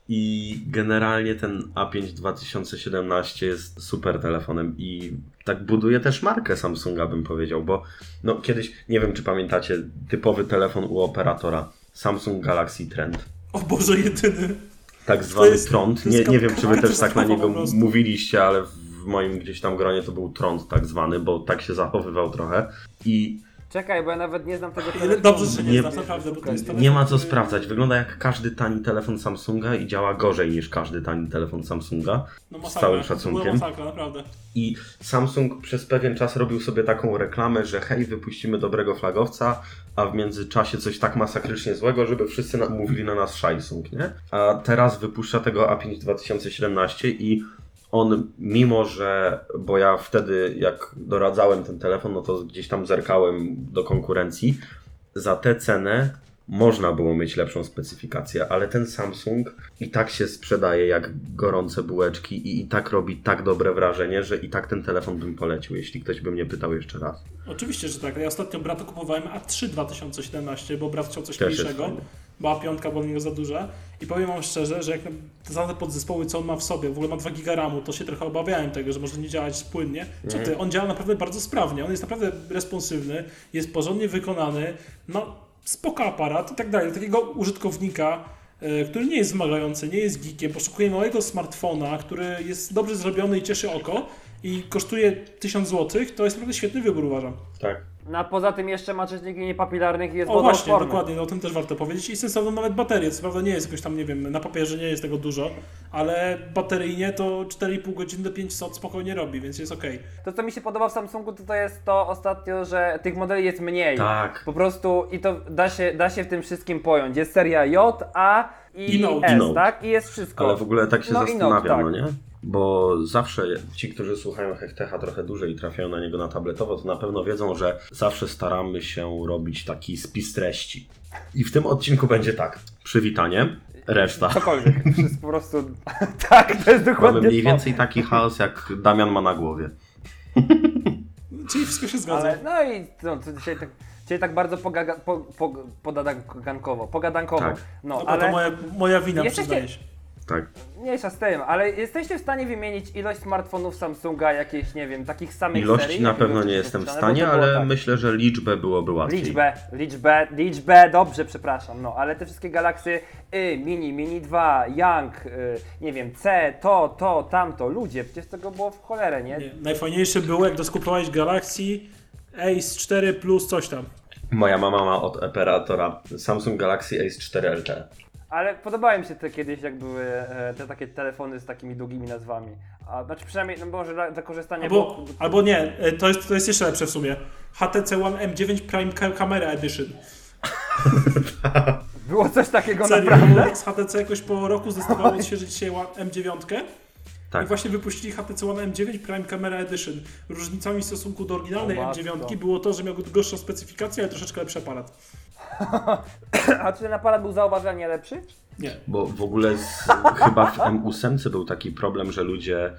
I generalnie ten A5 2017 jest super telefonem i tak buduje też markę Samsunga, bym powiedział, bo no kiedyś, nie wiem czy pamiętacie, typowy telefon u operatora Samsung Galaxy Trend. O Boże, jedyny. Tak zwany jest- Trond. to Nie, nie wiem, czy wy też tak na niego mówiliście, ale w moim gdzieś tam gronie to był Trond tak zwany, bo tak się zachowywał trochę. I Czekaj, bo ja nawet nie znam tego telefonu. Dobrze, że nie, Nie- znasz naprawdę, bo to jest telefon, nie ma co który- sprawdzać. Wygląda jak każdy tani telefon Samsunga i działa gorzej niż każdy tani telefon Samsunga. No z masakra, całym to była szacunkiem. masakra, naprawdę. I Samsung przez pewien czas robił sobie taką reklamę, że hej, wypuścimy dobrego flagowca, a w międzyczasie coś tak masakrycznie złego, żeby wszyscy na- mówili na nas Samsung, nie? A teraz wypuszcza tego A5 2017 i on, mimo że, bo ja wtedy jak doradzałem ten telefon, no to gdzieś tam zerkałem do konkurencji, za tę cenę można było mieć lepszą specyfikację, ale ten Samsung i tak się sprzedaje jak gorące bułeczki i, i tak robi tak dobre wrażenie, że i tak ten telefon bym polecił, jeśli ktoś by mnie pytał jeszcze raz. Oczywiście, że tak. Ja ostatnio bratu kupowałem A3 2017, bo brat chciał coś Też mniejszego, bo A5 była dla niego za duża. I powiem wam szczerze, że jak te podzespoły, co on ma w sobie, w ogóle ma 2 giga RAMu, to się trochę obawiałem tego, że może nie działać płynnie. Co Mhm. ty, on działa naprawdę bardzo sprawnie, on jest naprawdę responsywny, jest porządnie wykonany, no spoko aparat i tak dalej. Takiego użytkownika, e, który nie jest wymagający, nie jest geekiem, poszukuje małego smartfona, który jest dobrze zrobiony i cieszy oko i kosztuje 1000 zł, to jest naprawdę świetny wybór uważam. Tak. No a poza tym jeszcze ma czynniki niepapilarnych i jest O właśnie, wodoodporny. dokładnie, no o tym też warto powiedzieć. I sensowną nawet baterię, co prawda nie jest jakoś tam, nie wiem, na papierze nie jest tego dużo, ale bateryjnie to 4,5 godziny do 500 spokojnie robi, więc jest okej. To co mi się podoba w Samsungu to, to jest to ostatnio, że tych modeli jest mniej. Tak. Po prostu i to da się, da się w tym wszystkim pojąć. Jest seria J, A i, I Note. S, I Note. tak? I jest wszystko. Ale w ogóle tak się No i zastanawiam, Note, tak. no nie? Bo zawsze ci, którzy słuchają Hechtecha trochę dłużej i trafiają na niego na tabletowo, to na pewno wiedzą, że zawsze staramy się robić taki spis treści. I w tym odcinku będzie tak. Przywitanie, reszta. Cokolwiek. [laughs] Wszystko po prostu. [laughs] tak, to jest dokładnie Mamy mniej to. więcej taki chaos, jak Damian ma na głowie. [laughs] Czyli wszystko się zgadza. Ale, no i no, to dzisiaj tak. Dzisiaj tak bardzo pogaga, po, po, podadankowo, pogadankowo. Tak. No, No ale to moja, moja wina, Jesteście- przyznaję się. Tak. Mniejsza z tym, ale jesteście w stanie wymienić ilość smartfonów Samsunga, jakieś, nie wiem, takich samych Ilości serii? na pewno nie jestem w stanie, ale tak. myślę, że liczbę byłoby łatwiej. Liczbę, liczbę, liczbę, dobrze, przepraszam, no, ale te wszystkie galaksy, y, mini, mini 2, Young, y, nie wiem, C, to, to, tamto, ludzie, przecież tego było w cholerę, nie? Nie, najfajniejsze było, jak doskupowałeś Galaxy Ace 4 plus coś tam. Moja mama ma od operatora Samsung Galaxy Ace 4 LTE. Ale podobały mi się te kiedyś, jak były e, te takie telefony z takimi długimi nazwami. A, znaczy przynajmniej, no może dla, dla korzystania... Albo, bo- albo nie, e, to jest, to jest jeszcze lepsze w sumie. HTC One M9 Prime Ca- Camera Edition. [laughs] Było coś takiego Serio, naprawdę? z HTC jakoś po roku zdecydowało odświeżyć się One- M9 Tak. i właśnie wypuścili HTC One M9 Prime Camera Edition. Różnicami w stosunku do oryginalnej O matko. M9 było to, że miał gorszą specyfikację, ale troszeczkę lepszy aparat. [coughs] A czy ten aparat był zauważalnie lepszy? Nie. Bo w ogóle z, chyba w M8 był taki problem, że ludzie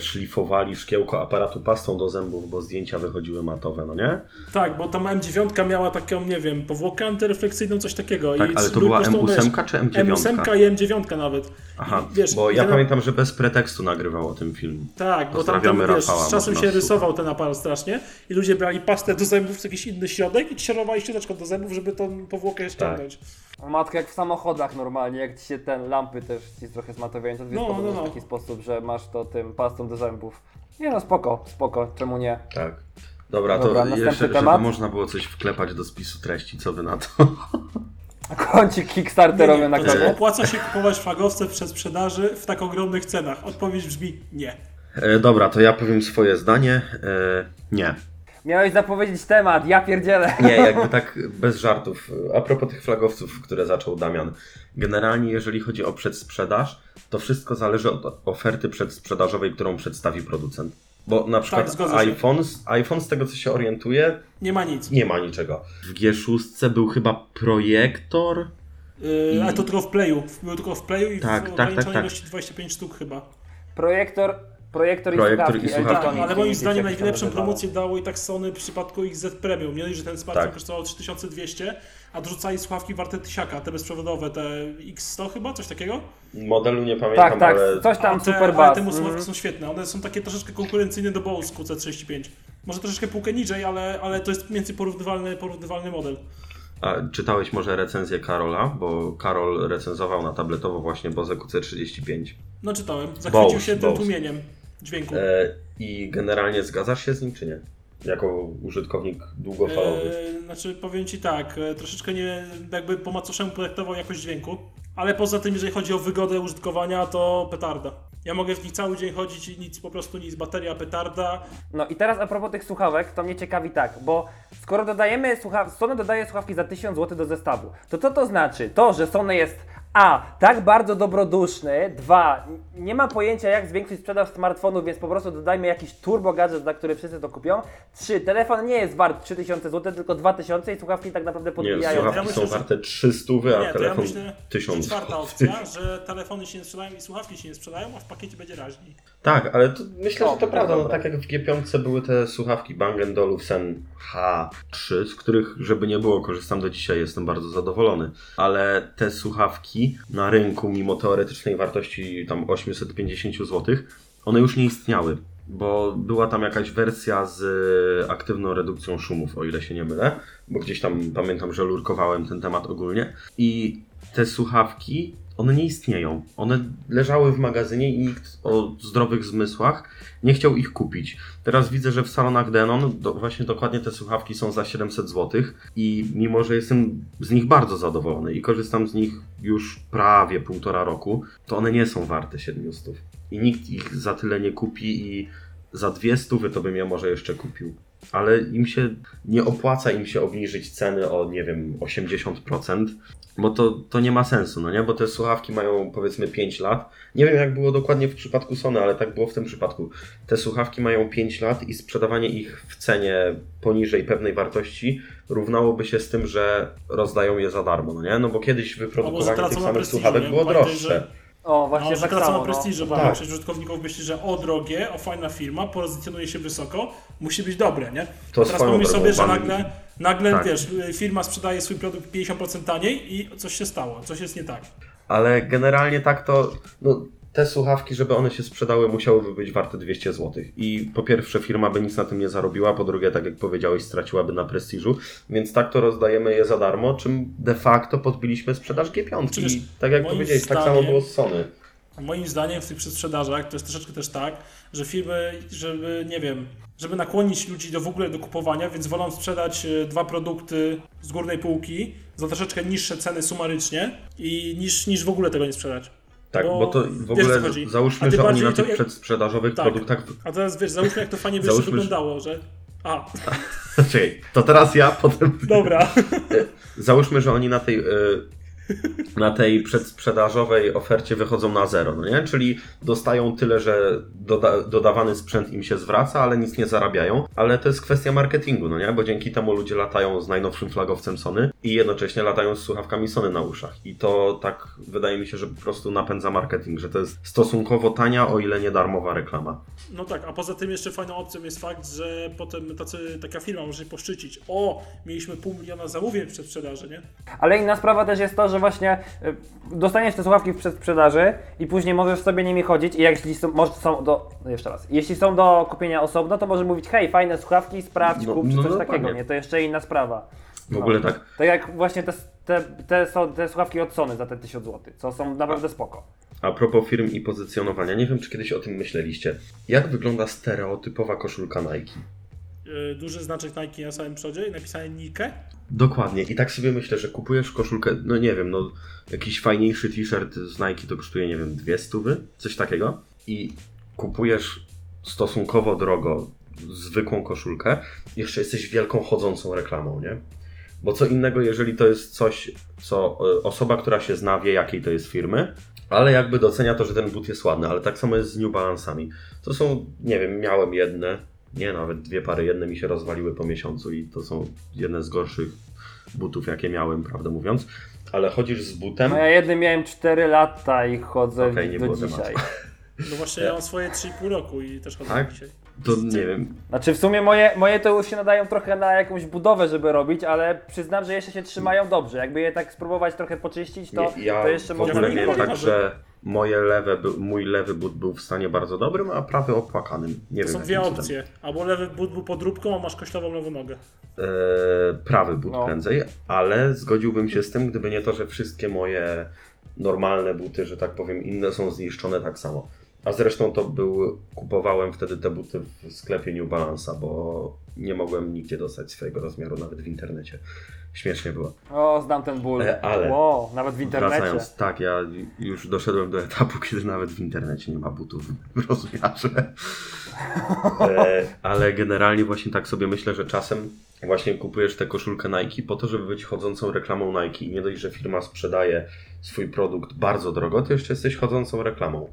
szlifowali szkiełko aparatu pastą do zębów, bo zdjęcia wychodziły matowe, no nie? Tak, bo tam M9 miała taką, nie wiem, powłokę antyrefleksyjną, coś takiego. Tak, I ale to była po prostu, M8 wiesz, czy M9? M8 i M9 nawet. Aha, I, wiesz, bo ja ten- pamiętam, że bez pretekstu nagrywał o tym film. Tak, bo tam, wiesz, z czasem się rysował ten aparat strasznie i ludzie brali pastę do zębów, jakiś inny środek i kierowali ścianeczką do zębów, żeby tą powłokę ściągnąć. O Matko, jak w samochodach normalnie, jak ci się ten lampy też ci trochę zmatowiają, to jest No, podobno no, no. w taki sposób, że masz to tym pastą do zębów. Nie no, spoko, spoko, czemu nie? Tak. Dobra, Dobra, to jeszcze, żeby temat. można było coś wklepać do spisu treści, co wy na to? A [laughs] kącik kickstarterowy nie, na koniec. opłaca się kupować flagowce przed sprzedaży w tak ogromnych cenach? Odpowiedź brzmi nie. E, dobra, to ja powiem swoje zdanie. E, nie. Miałeś zapowiedzieć temat, ja pierdzielę. Nie, [laughs] jakby tak bez żartów. A propos tych flagowców, które zaczął Damian. Generalnie, jeżeli chodzi o przedsprzedaż, to wszystko zależy od oferty przedsprzedażowej, którą przedstawi producent. Bo na przykład Tak, iPhone, iPhone, z tego co się orientuje, Nie ma nic. nie ma niczego. W G6 był chyba projektor. Yy, ale to tylko w Playu. Był tylko w Playu i Tak, w tak, tak, tak. ilości 25 sztuk chyba. Projektor, projektor, Projektor i i słuchawki. słuchawki. Tak, ale moim zdaniem najlepszą promocję dało i tak Sony w przypadku XZ Premium. Dość, że ten smartfon Tak. kosztował 3200, a dorzucali słuchawki warte tysiaka, te bezprzewodowe, te X100 chyba, coś takiego? Modelu nie pamiętam, Tak, tak, ale coś tam a te, super ale te słuchawki Mhm. są świetne, one są takie troszeczkę konkurencyjne do Bose QC35. Może troszeczkę półkę niżej, ale, ale to jest między porównywalny, porównywalny model. A czytałeś może recenzję Karola? Bo Karol recenzował na tabletowo właśnie Bose QC35. No czytałem, zachwycił Bose, się tym Bose. tłumieniem dźwięku. E, I generalnie zgadzasz się z nim, czy nie? Jako użytkownik długofalowy. Eee, znaczy powiem Ci tak, e, troszeczkę nie jakby po macoszemu projektował jakość dźwięku, ale poza tym jeżeli chodzi o wygodę użytkowania to petarda. Ja mogę w nich cały dzień chodzić i nic, po prostu nic, bateria petarda. No i teraz a propos tych słuchawek, to mnie ciekawi tak, bo skoro dodajemy słuchaw... Sony dodaje słuchawki za 1000 zł do zestawu, to co to znaczy? To, że Sony jest A, tak bardzo dobroduszny, dwa, nie ma pojęcia jak zwiększyć sprzedaż smartfonów, więc po prostu dodajmy jakiś turbo gadżet, za który wszyscy to kupią. Trzy, telefon nie jest wart 3000 zł, tylko 2000 i słuchawki tak naprawdę Nie, podbijają. słuchawki Ja myślę, są że- warte 300, a Nie, to ja telefon myślę, że 1000. czwarta opcja, że telefony się nie sprzedają i słuchawki się nie sprzedają, a w pakiecie będzie raźniej. Tak, ale to myślę, O, że to to prawda. No, tak jak w G5 były te słuchawki Bang Olufsen H3, z których, żeby nie było, korzystam do dzisiaj, jestem bardzo zadowolony. Ale te słuchawki na rynku, mimo teoretycznej wartości tam 850 zł, one już nie istniały. Bo była tam jakaś wersja z aktywną redukcją szumów, o ile się nie mylę, bo gdzieś tam pamiętam, że lurkowałem ten temat ogólnie. I te słuchawki, one nie istnieją. One leżały w magazynie i nikt o zdrowych zmysłach nie chciał ich kupić. Teraz widzę, że w salonach Denon do, właśnie dokładnie te słuchawki są za 700 zł i mimo, że jestem z nich bardzo zadowolony i korzystam z nich już prawie półtora roku, to one nie są warte 700. I nikt ich za tyle nie kupi i za 200 to bym je może jeszcze kupił. Ale im się nie opłaca im się obniżyć ceny o, nie wiem, 80%, bo to, to nie ma sensu, no nie? Bo te słuchawki mają powiedzmy 5 lat. Nie wiem jak było dokładnie w przypadku Sony, ale tak było w tym przypadku. Te słuchawki mają 5 lat i sprzedawanie ich w cenie poniżej pewnej wartości równałoby się z tym, że rozdają je za darmo, no nie? No bo kiedyś wyprodukowanie tracą tych samych słuchawek nie? było Pamiętaj, droższe. że- O, właśnie No, że tak tracą samo. na prestiżu, no. bo Tak. większość użytkowników myśli, że o drogie, o fajna firma, pozycjonuje się wysoko, musi być dobre, nie? To Teraz pomyśl sobie, że nagle, nagle Tak. wiesz, firma sprzedaje swój produkt 50% taniej i coś się stało, coś jest nie tak. ale generalnie tak to, no, te słuchawki, żeby one się sprzedały, musiałyby być warte 200 zł. I po pierwsze, firma by nic na tym nie zarobiła, po drugie, tak jak powiedziałeś, straciłaby na prestiżu, więc tak to rozdajemy je za darmo, czym de facto podbiliśmy sprzedaż G5. Przecież I tak jak powiedziałeś, tak samo było z Sony. Moim zdaniem w tych przedsprzedażach to jest troszeczkę też tak, że firmy, żeby, nie wiem, żeby nakłonić ludzi do w ogóle do kupowania, więc wolą sprzedać e, dwa produkty z górnej półki za troszeczkę niższe ceny sumarycznie i niż, niż w ogóle tego nie sprzedać. Tak, Bo bo, to w wiesz, ogóle. A załóżmy, że oni na tych jak- przedsprzedażowych Tak. produktach A teraz wiesz, załóżmy jak to fajnie by Załóżmy, że- wyglądało, że... A, [laughs] Czekaj, to teraz ja, potem dobra. [laughs] Załóżmy, że oni na tej, y, [laughs] na tej przedsprzedażowej ofercie wychodzą na zero, no nie? Czyli dostają tyle, że doda dodawany sprzęt im się zwraca, ale nic nie zarabiają. Ale to jest kwestia marketingu, no nie? Bo dzięki temu ludzie latają z najnowszym flagowcem Sony i jednocześnie latają z słuchawkami Sony na uszach. I to tak wydaje mi się, że po prostu napędza marketing, że to jest stosunkowo tania, o ile nie darmowa reklama. No tak, a poza tym jeszcze fajną opcją jest fakt, że potem tacy, taka firma może się poszczycić. O, mieliśmy pół miliona zamówień w przedsprzedaży, nie? Ale inna sprawa też jest to, że właśnie y, dostaniesz te słuchawki w przedsprzedaży i później możesz sobie nimi chodzić i jeśli są, może są do, no jeszcze raz, jeśli są do kupienia osobno, to możesz mówić hej, fajne słuchawki, sprawdź, No, kup, czy no, coś no, takiego, dokładnie. nie? To jeszcze inna sprawa. W ogóle tak. Tak jak właśnie te, te, te, są- te słuchawki od Sony za te 1000 zł, co są naprawdę spoko. A propos firm i pozycjonowania, nie wiem, czy kiedyś o tym myśleliście. Jak wygląda stereotypowa koszulka Nike? Yy, duży znaczek Nike na samym przodzie i napisane Nike. Dokładnie. I tak sobie myślę, że kupujesz koszulkę, no nie wiem, no jakiś fajniejszy t-shirt z Nike to kosztuje, nie wiem, dwie stówy, coś takiego. I kupujesz stosunkowo drogo zwykłą koszulkę, jeszcze jesteś wielką chodzącą reklamą, nie? Bo co innego, jeżeli to jest coś, co y, osoba, która się zna, wie jakiej to jest firmy, ale jakby docenia to, że ten but jest ładny, ale tak samo jest z New Balance'ami. To są, nie wiem, miałem jedne, nie nawet dwie pary, jedne mi się rozwaliły po miesiącu i to są jedne z gorszych butów, jakie miałem, prawdę mówiąc. Ale chodzisz z butem, No ja jednym miałem 4 lata i chodzę Okej, nie do było dzisiaj. tematu. No właśnie ja mam swoje 3,5 roku i też chodzę Tak? dzisiaj. To nie wiem, Znaczy w sumie moje, moje to już się nadają trochę na jakąś budowę, żeby robić, ale przyznam, że jeszcze się trzymają dobrze. Jakby je tak spróbować trochę poczyścić, to, nie, ja to jeszcze w może ogóle miałem tak, że moje lewe, był- mój lewy but był w stanie bardzo dobrym, a prawy opłakanym. Nie To wiem są jakim dwie cudem. opcje. Albo lewy but był podróbką, a masz koślową lewą nogę. e, prawy but No. prędzej, ale zgodziłbym się z tym, gdyby nie to, że wszystkie moje normalne buty, że tak powiem, inne są zniszczone tak samo. A zresztą to był, kupowałem wtedy te buty w sklepie New Balance'a, bo nie mogłem nigdzie dostać swojego rozmiaru, nawet w internecie. Śmiesznie było. O, znam ten ból. E, ale- Wow, nawet w internecie. Wracając, tak, ja już doszedłem do etapu, [laughs] kiedy nawet w internecie nie ma butów w rozmiarze. E, ale generalnie właśnie tak sobie myślę, że czasem właśnie kupujesz tę koszulkę Nike po to, żeby być chodzącą reklamą Nike. I nie dość, że firma sprzedaje swój produkt bardzo drogo, to jeszcze jesteś chodzącą reklamą.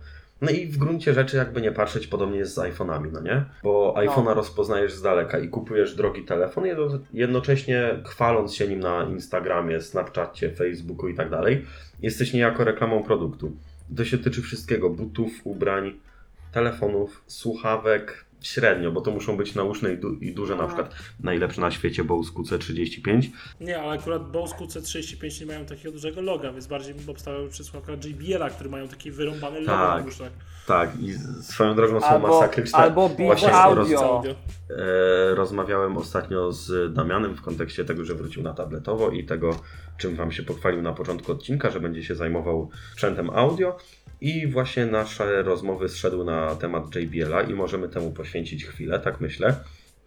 No i w gruncie rzeczy, jakby nie patrzeć, podobnie jest z iPhone'ami, no nie? Bo iPhone'a rozpoznajesz z daleka i kupujesz drogi telefon, jedno- jednocześnie chwaląc się nim na Instagramie, Snapchacie, Facebooku i tak dalej, jesteś niejako reklamą produktu. To się tyczy wszystkiego: butów, ubrań, telefonów, słuchawek. Średnio, bo to muszą być nauszne i, du- i duże, na przykład najlepsze na świecie Bose QC35. Nie, ale akurat Bose QC35 nie mają takiego dużego loga, więc bardziej bym obstawiał przy słuchawkach JBL-a, które mają taki wyrąbany logo Tak. na uszach. Tak, i swoją drogą są Albo- masakryczne. albo Właśnie Audio. roz- E, rozmawiałem ostatnio z Damianem w kontekście tego, że wrócił na tabletowo i tego, czym Wam się pochwalił na początku odcinka, że będzie się zajmował sprzętem audio. I właśnie nasze rozmowy zszedł na temat JBL-a i możemy temu poświęcić chwilę, tak myślę,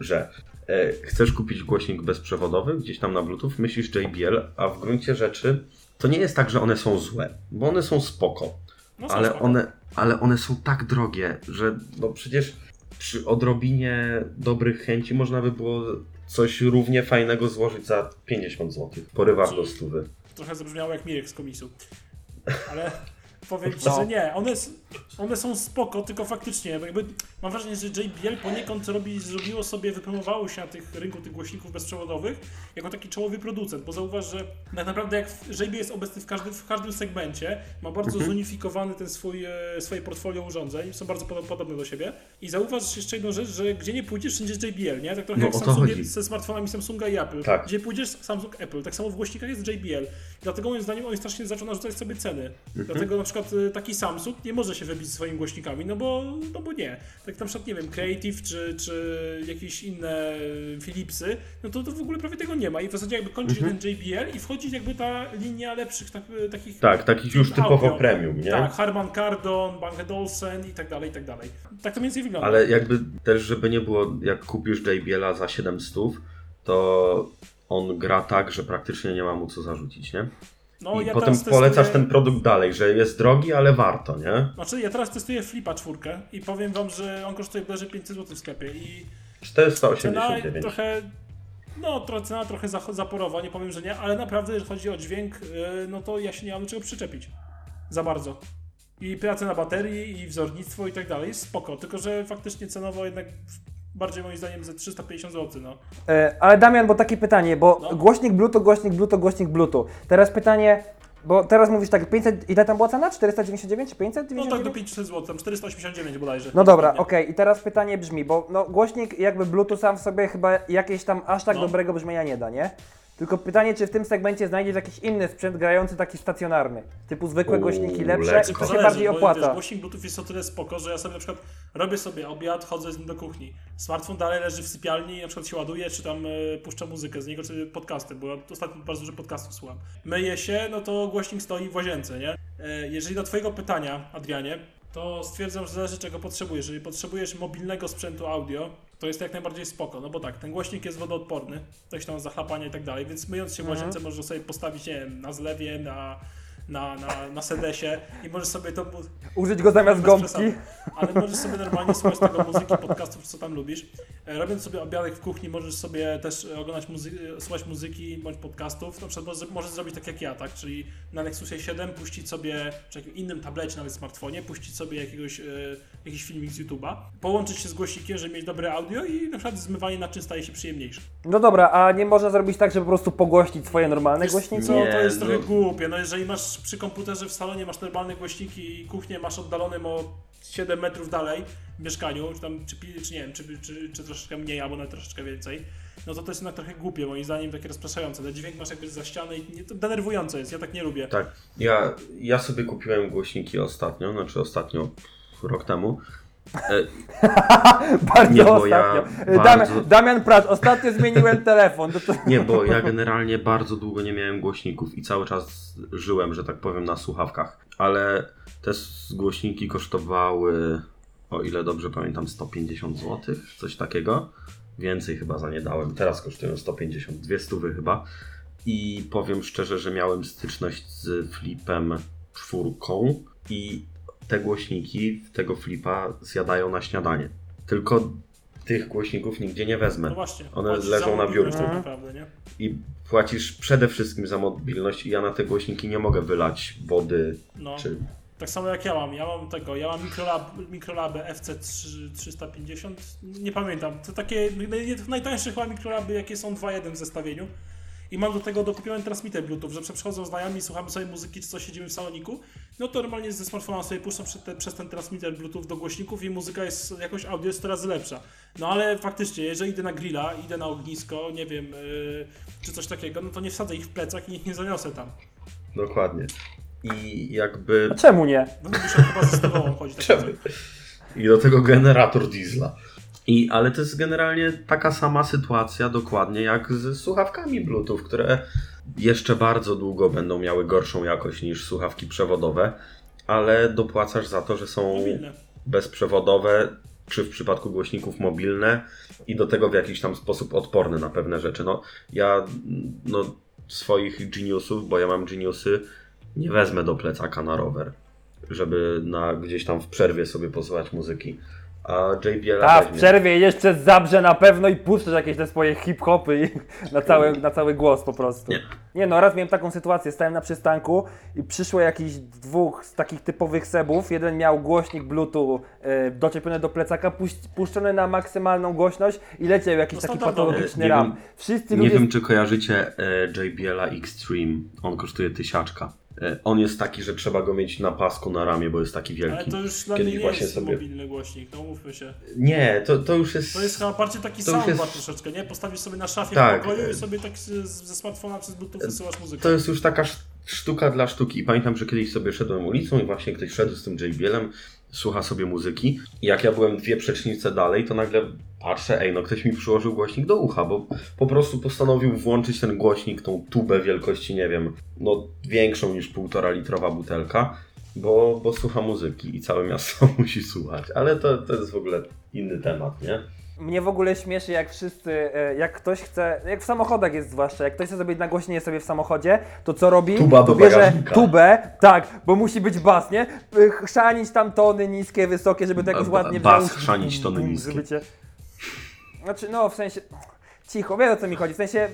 że e, chcesz kupić głośnik bezprzewodowy gdzieś tam na Bluetooth, myślisz JBL, a w gruncie rzeczy to nie jest tak, że one są złe, bo one są spoko. No, są Ale spoko. one, ale one są tak drogie, że no przecież przy odrobinie dobrych chęci można by było coś równie fajnego złożyć za 50 zł. Porywasz do stówy. Trochę zabrzmiało jak Mirek z komisu. Ale powiem ci, No. że nie. One, s- one są spoko, tylko faktycznie, jakby mam wrażenie, że JBL poniekąd robi, zrobiło sobie, wypromowało się na tych rynku tych głośników bezprzewodowych jako taki czołowy producent, bo zauważ, że tak naprawdę jak JBL jest obecny w każdym, w każdym segmencie, ma bardzo Mhm. zunifikowany ten swój, e, swoje portfolio urządzeń, są bardzo podo- podobne do siebie i zauważ jeszcze jedną rzecz, że gdzie nie pójdziesz, wszędzie jest JBL, nie? Tak trochę No, jak Samsung chodzi. ze smartfonami Samsunga i Apple. Tak. Gdzie pójdziesz, Samsung, Apple. Tak samo w głośnikach jest JBL. Dlatego moim zdaniem oni strasznie zaczął narzucać sobie ceny. Mhm. Dlatego na przykład y, taki Samsung nie może się wybić ze swoimi głośnikami, no bo, no bo nie. Tak na przykład, nie wiem, Creative czy, czy jakieś inne Philipsy, no to, to w ogóle prawie tego nie ma. I w zasadzie jakby kończy się ten JBL i wchodzi jakby ta linia lepszych tak, takich Mhm. Tak, takich już typowo audio. premium, nie? Tak, Harman Kardon, Bang Olufsen i tak dalej, i tak dalej. Tak to mniej więcej wygląda. Ale jakby też, żeby nie było, jak kupisz JBL-a za 700, to on gra tak, że praktycznie nie ma mu co zarzucić, nie? No, I ja potem teraz polecasz testuję- ten produkt dalej, że jest drogi, ale warto, nie? Znaczy, ja teraz testuję Flipa czwórkę i powiem wam, że on kosztuje bodajże 500 zł w sklepie i cena 489. trochę, no cena trochę za- zaporowa, nie powiem, że nie, ale naprawdę, jeżeli chodzi o dźwięk, yy, no to ja się nie mam do czego przyczepić. Za bardzo. I praca na baterii, i wzornictwo i tak dalej jest spoko, tylko że faktycznie cenowo jednak bardziej moim zdaniem ze 350 zł, no. E, ale Damian, bo takie pytanie, bo No. głośnik Bluetooth, głośnik Bluetooth, głośnik Bluetooth. Teraz pytanie, bo teraz mówisz tak, 500, ile tam była cena? 499 czy 599? No tak do 500 zł, tam 489 bodajże. No dobra, okej, i teraz pytanie brzmi, bo no, głośnik jakby Bluetooth sam w sobie chyba jakieś tam aż tak No. dobrego brzmienia nie da, nie? Tylko pytanie, czy w tym segmencie znajdziesz jakiś inny sprzęt grający taki stacjonarny, typu zwykłe głośniki lepsze i się Zależy, bardziej Wiesz, opłaca. głośnik Bluetooth jest o tyle spoko, że ja sobie na przykład robię sobie obiad, chodzę z nim do kuchni. Smartfon dalej leży w sypialni i na przykład się ładuje, czy tam e, puszczam muzykę z niego, czy podcasty, bo ja ostatnio bardzo dużo podcastów słucham. Myję się, no to głośnik stoi w łazience, nie? E, jeżeli do twojego pytania, Adrianie, to stwierdzam, że zależy czego potrzebujesz. Jeżeli potrzebujesz mobilnego sprzętu audio, to jest jak najbardziej spoko, no bo tak, ten głośnik jest wodoodporny, coś tam zachlapanie i tak dalej, więc myjąc się w Mhm. łazience możesz sobie postawić, nie wiem, na zlewie, na, na, na, na sedesie i możesz sobie to Użyć go zamiast gąbki. przesady. Ale możesz sobie normalnie słuchać tego muzyki, podcastów, co tam lubisz. E, Robiąc sobie obiadek w kuchni, możesz sobie też e, oglądać muzy- e, słuchać muzyki bądź podcastów. Na przykład możesz, możesz zrobić tak jak ja, tak? Czyli na Nexusie 7 puścić sobie, czy jakim innym tablecie, nawet smartfonie, puścić sobie jakiegoś, jakiś filmik z YouTube'a, połączyć się z głośnikiem, żeby mieć dobre audio i na przykład zmywanie naczyń staje się przyjemniejsze. No dobra, a nie można zrobić tak, żeby po prostu pogłośnić swoje normalne Wiesz głośniki? Nie, to jest no. trochę głupie. No jeżeli masz przy komputerze w salonie masz normalne głośniki i kuchnię masz oddalonym o 7 metrów dalej w mieszkaniu, czy tam, czy, czy nie wiem, czy, czy, czy troszeczkę mniej, albo nawet troszeczkę więcej, no to to jest jednak trochę głupie, moim zdaniem, takie rozpraszające. Ten dźwięk masz jakby za ścianę i nie, to denerwujące jest, ja tak nie lubię. Tak. Ja, ja sobie kupiłem głośniki ostatnio, znaczy ostatnio, rok temu. E, [laughs] Bardzo Nie, bo ja ostatnio. E, bardzo- Damian, Damian Pracz, ostatnio zmieniłem telefon. To. Nie, bo ja generalnie bardzo długo nie miałem głośników i cały czas żyłem, że tak powiem, na słuchawkach. Ale te głośniki kosztowały, o ile dobrze pamiętam, 150 zł, coś takiego. Więcej chyba za nie dałem. Teraz kosztują 150, 200 chyba. I powiem szczerze, że miałem styczność z flipem czwórką i te głośniki tego flipa zjadają na śniadanie. Tylko tych głośników nigdzie nie wezmę. No właśnie. One leżą na biurku. Tak naprawdę? I płacisz przede wszystkim za mobilność i ja na te głośniki nie mogę wylać wody No. czy... Tak samo jak ja mam. Ja mam tego, ja mam mikrolab, mikrolabę FC350, nie pamiętam. To takie naj- najtańsze chyba mikrolaby, jakie są 2.1 w zestawieniu. I mam do tego dokupiony transmitter Bluetooth, że przychodzą znajomi, słuchamy sobie muzyki, czy coś siedzimy w saloniku, no to normalnie ze smartfona sobie puszczam przez, te, przez ten transmitter Bluetooth do głośników i muzyka jest, jakoś audio jest coraz lepsza. No ale faktycznie, jeżeli idę na grilla, idę na ognisko, nie wiem, yy, czy coś takiego, no to nie wsadzę ich w plecak i ich nie zaniosę tam. Dokładnie. I jakby... A czemu nie? No muszę chyba ze chodzić. tak Czemu? I do tego generator diesla. I, ale to jest generalnie taka sama sytuacja dokładnie jak z słuchawkami Bluetooth, które jeszcze bardzo długo będą miały gorszą jakość niż słuchawki przewodowe, ale dopłacasz za to, że są Mobilne. bezprzewodowe, czy w przypadku głośników mobilne i do tego w jakiś tam sposób odporne na pewne rzeczy. No, ja no, swoich geniusów, bo ja mam geniusy, nie wezmę do plecaka na rower, żeby na, gdzieś tam w przerwie sobie posłuchać muzyki. A JBL A, w przerwie jedziesz przez Zabrze na pewno i puszczasz jakieś te swoje hip-hopy [laughs] na cały, na cały głos po prostu. Nie. Nie no, raz miałem taką sytuację, stałem na przystanku i przyszło jakichś dwóch z takich typowych sebów. Jeden miał głośnik bluetooth e, doczepiony do plecaka, puś- puszczony na maksymalną głośność i leciał jakiś No taki patologiczny nie ram. Wszyscy Nie ludzie... wiem, czy kojarzycie e, JBL Extreme. On kosztuje tysiaczka. E, on jest taki, że trzeba go mieć na pasku na ramię, bo jest taki Ale wielki. to już dla Kiedyś mnie nie właśnie jest sobie- mobilny głośnik, no mówmy się. Nie, to, to już jest. To jest chyba bardziej taki soundbar jest- troszeczkę, nie? Postawisz sobie na szafie Tak. w pokoju i sobie tak ze smartfona przez Bluetooth wysyłasz muzykę. To jest już taka sz- sztuka dla sztuki. Pamiętam, że kiedyś sobie szedłem ulicą i właśnie ktoś szedł z tym JBL-em, słucha sobie muzyki. Jak ja byłem dwie przecznice dalej, to nagle patrzę, ej, no ktoś mi przyłożył głośnik do ucha, bo po prostu postanowił włączyć ten głośnik, tą tubę wielkości, nie wiem, no większą niż półtora litrowa butelka, bo, bo słucha muzyki i całe miasto [laughs] musi słuchać. Ale to, to jest w ogóle inny temat, nie? Mnie w ogóle śmieszy, jak wszyscy, e, jak ktoś chce, jak w samochodach jest zwłaszcza, jak ktoś chce zrobić nagłośnienie sobie w samochodzie, to co robi? Tuba do bierze bagażnika. tubę, tak, bo musi być bas, nie? E, Chrzanić tam tony niskie, wysokie, żeby to jakoś Ba- ładnie bas, brzmiało. chrzanić tony Bum, niskie. Żeby cię... Znaczy, no w sensie, cicho, wiesz o co mi chodzi, w sensie... [laughs]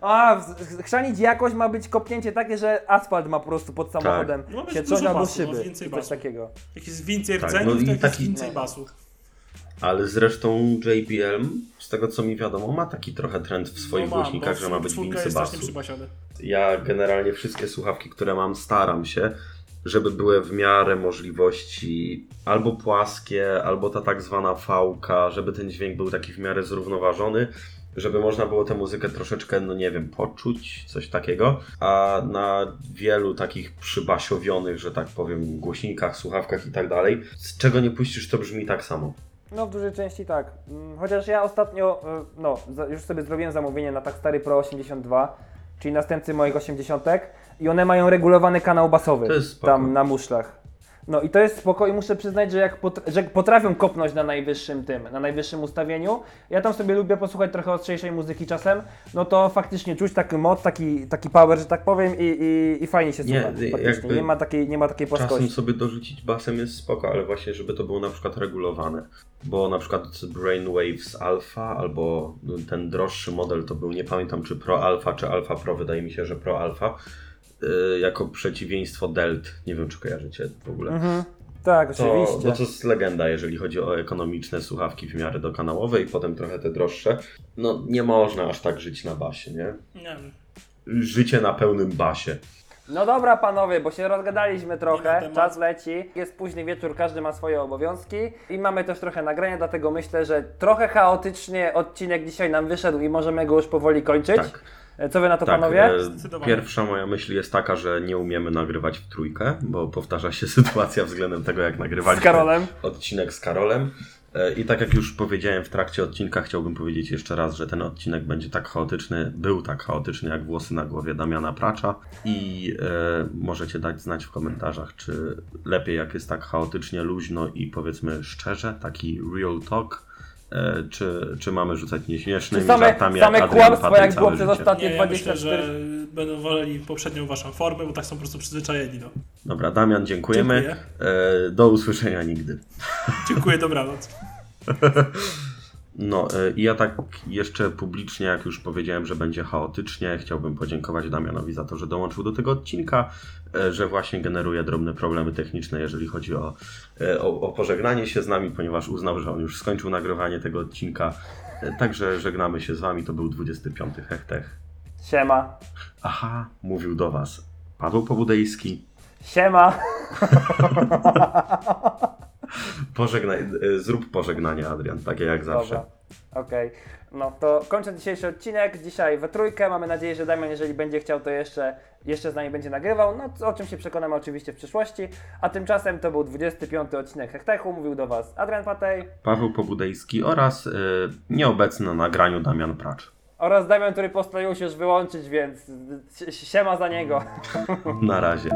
A, w- chrzanić jakość ma być kopnięcie takie, że asfalt ma po prostu pod samochodem No, ma być się dużo coś albo basu, no, szyby, więcej coś basu. takiego. Jak jest więcej Tak, no i to jest taki- więcej no. basu. Ale zresztą JBL, z tego co mi wiadomo, ma taki trochę trend w swoich no mam, głośnikach, że ma być strasznie basu. Ja generalnie wszystkie słuchawki, które mam, staram się, żeby były w miarę możliwości albo płaskie, albo ta tak zwana fałka, żeby ten dźwięk był taki w miarę zrównoważony, żeby można było tę muzykę troszeczkę, no nie wiem, poczuć, coś takiego. A na wielu takich przybasiowionych, że tak powiem, głośnikach, słuchawkach i tak dalej, z czego nie puścisz, to brzmi tak samo. No w dużej części tak. Mm, Chociaż ja ostatnio, y, no już sobie zrobiłem zamówienie na tak stary Pro 82, czyli następcy moich 80 i one mają regulowany kanał basowy To jest spoko. tam na muszlach. No i to jest spoko i muszę przyznać, że jak pot- że potrafią kopnąć na najwyższym tym, na najwyższym ustawieniu. Ja tam sobie lubię posłuchać trochę ostrzejszej muzyki czasem, no to faktycznie czuć taki moc, taki, taki power, że tak powiem i, i, i fajnie się słucha. Nie ma takiej, nie ma takiej Czasem płaskości. sobie dorzucić basem jest spoko, ale właśnie, żeby to było na przykład regulowane. Bo na przykład Brainwaves Alpha albo ten droższy model to był, nie pamiętam czy Pro Alpha czy Alpha Pro, wydaje mi się, że Pro Alpha, jako przeciwieństwo Delt. Nie wiem, czy kojarzycie w ogóle. Mhm. Tak, To, oczywiście. no to jest legenda, jeżeli chodzi o ekonomiczne słuchawki w miarę dokanałowe i potem trochę te droższe. No nie można aż tak żyć na basie, nie? Nie wiem. Życie na pełnym basie. No dobra panowie, bo się rozgadaliśmy trochę, czas leci, jest późny wieczór, każdy ma swoje obowiązki i mamy też trochę nagrania, dlatego myślę, że trochę chaotycznie odcinek dzisiaj nam wyszedł i możemy go już powoli kończyć. Tak. E, Co wy na to Tak, panowie? e, pierwsza moja myśl jest taka, że nie umiemy nagrywać w trójkę, bo powtarza się [laughs] sytuacja względem tego, jak Z nagrywaliśmy Karolem. odcinek z Karolem. E, I tak jak już powiedziałem w trakcie odcinka, chciałbym powiedzieć jeszcze raz, że ten odcinek będzie tak chaotyczny, był tak chaotyczny jak włosy na głowie Damiana Pracza i e, możecie dać znać w komentarzach, czy lepiej jak jest tak chaotycznie, luźno i powiedzmy szczerze, taki real talk, czy, czy mamy rzucać nieśmiesznymi same, żartami same jak Adrian kłamstwa, jak było przez ostatnie Nie, ja myślę, 24... że będą woleli poprzednią waszą formę, bo tak są po prostu przyzwyczajeni. No. Dobra, Damian, dziękujemy. Dziękuję. E, do usłyszenia nigdy. Dziękuję, dobranoc. [laughs] No e, i ja tak jeszcze publicznie, jak już powiedziałem, że będzie chaotycznie, chciałbym podziękować Damianowi za to, że dołączył do tego odcinka, e, że właśnie generuje drobne problemy techniczne, jeżeli chodzi o, e, o, o pożegnanie się z nami, ponieważ uznał, że on już skończył nagrywanie tego odcinka. Także żegnamy się z wami, to był 25 hechtech. Siema. Aha, mówił do was Paweł Pobudejski. Siema. [laughs] Pożegnaj, e, zrób pożegnanie, Adrian, takie jak zawsze. Okej. No to kończę dzisiejszy odcinek. Dzisiaj we trójkę. Mamy nadzieję, że Damian, jeżeli będzie chciał, to jeszcze, jeszcze z nami będzie nagrywał. No o czym się przekonamy oczywiście w przyszłości. A tymczasem to był 25 odcinek Hektechu. Mówił do Was Adrian Patej Paweł Pobudejski oraz y, nieobecny na nagraniu Damian Pracz. oraz Damian, który postanowił się już wyłączyć, więc si- siema za niego. Na razie.